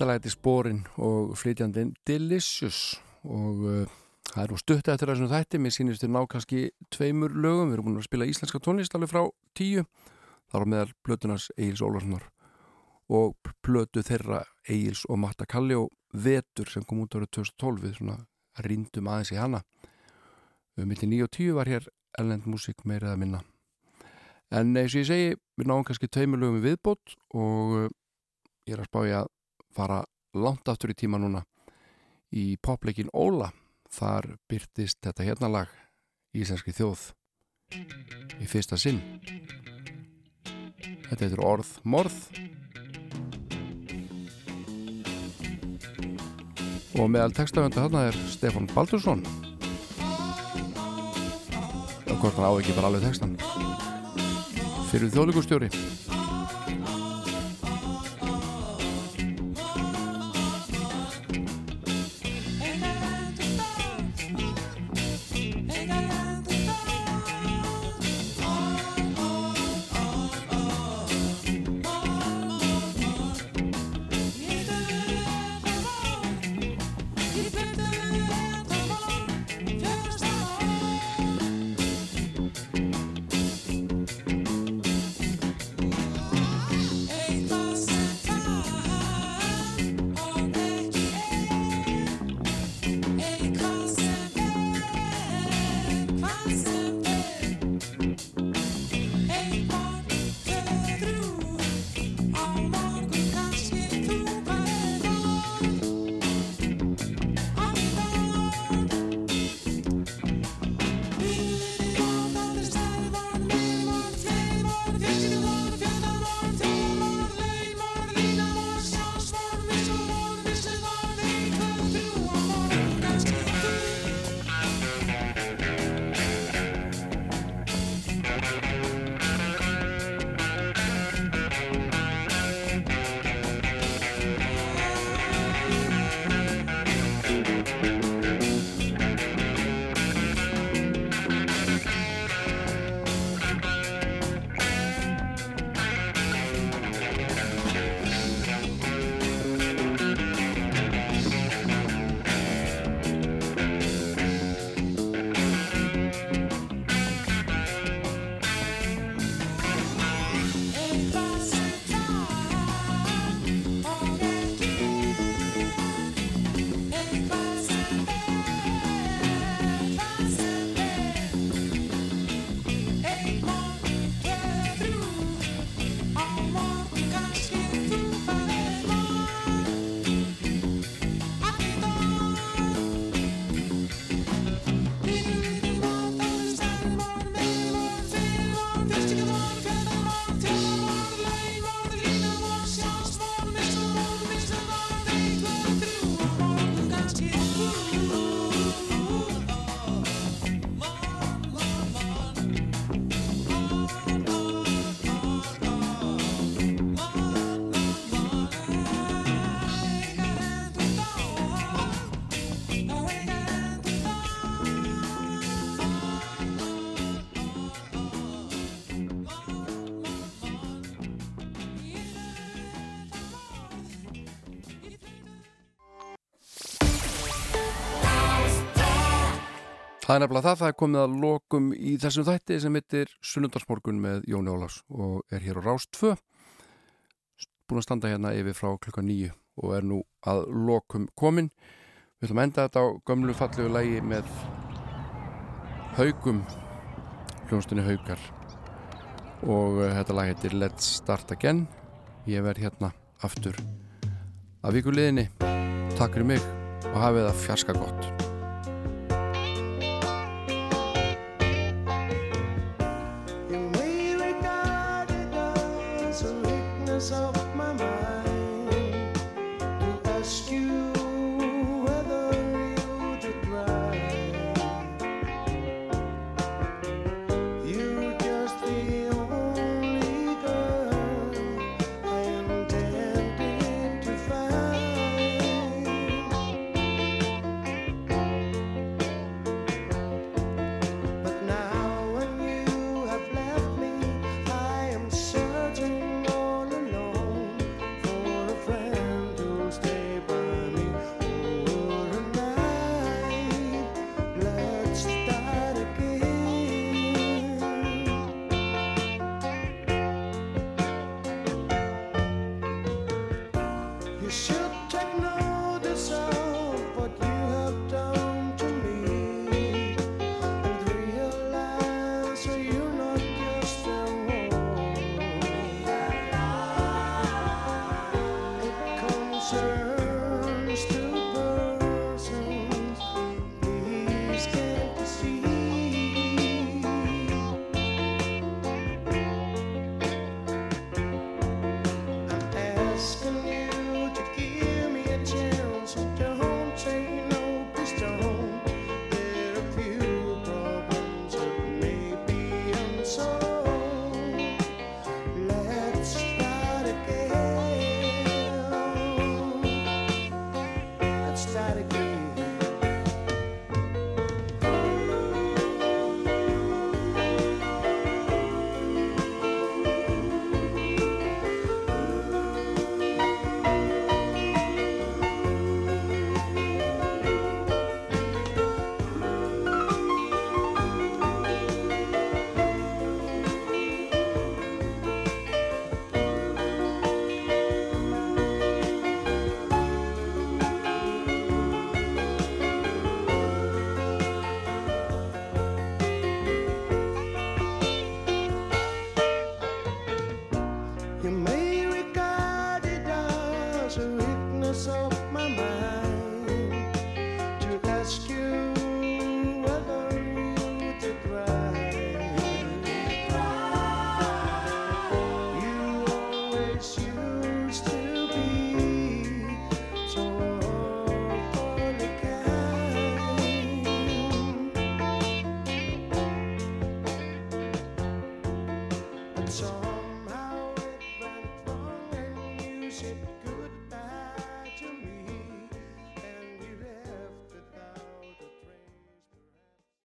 Þetta læti spórin og flytjandinn Delicious. Og uh, það er nú stutt eftir þessum þætti, mér sýnist þér ná kannski tveimur lögum, við erum búin að spila íslenska tónlist alveg frá tíu, þar á meðal plötunars Egils Ólarssonar og plötu þeirra Egils og Matta Kalli og Vetur sem kom út árið 2012 við svona rýndum aðeins í hana. Um milli 9 og 10 var hér ellend músík meira eða minna. En eins og ég segi, við náum kannski tveimur lögum viðbót og uh, ég er að spá ég að fara langt aftur í tíma núna í popleikin Óla. Þar byrtist þetta hérna lag Íslenski þjóð í fyrsta sinn. Þetta heitir Orð Morð. Og meðal textafönda þarna er Stefán Baldursson. Og hvort hann á ekki bara alveg textan fyrir þjóðlíkustjóri Það er nefnilega það, það er komið að lokum í þessum þætti sem heitir Sunnundarsmorgun með Jóni Ólafs og er hér á Rás 2 búin að standa hérna yfir frá klukka nýju og er nú að lokum komin. Við ætlum að enda þetta á gömlu fallegu lægi með haugum hljónstunni haugar og uh, þetta lag heitir Let's Start Again. Ég verð hérna aftur að vikuleginni Takk fyrir mig og hafið það fjarska gott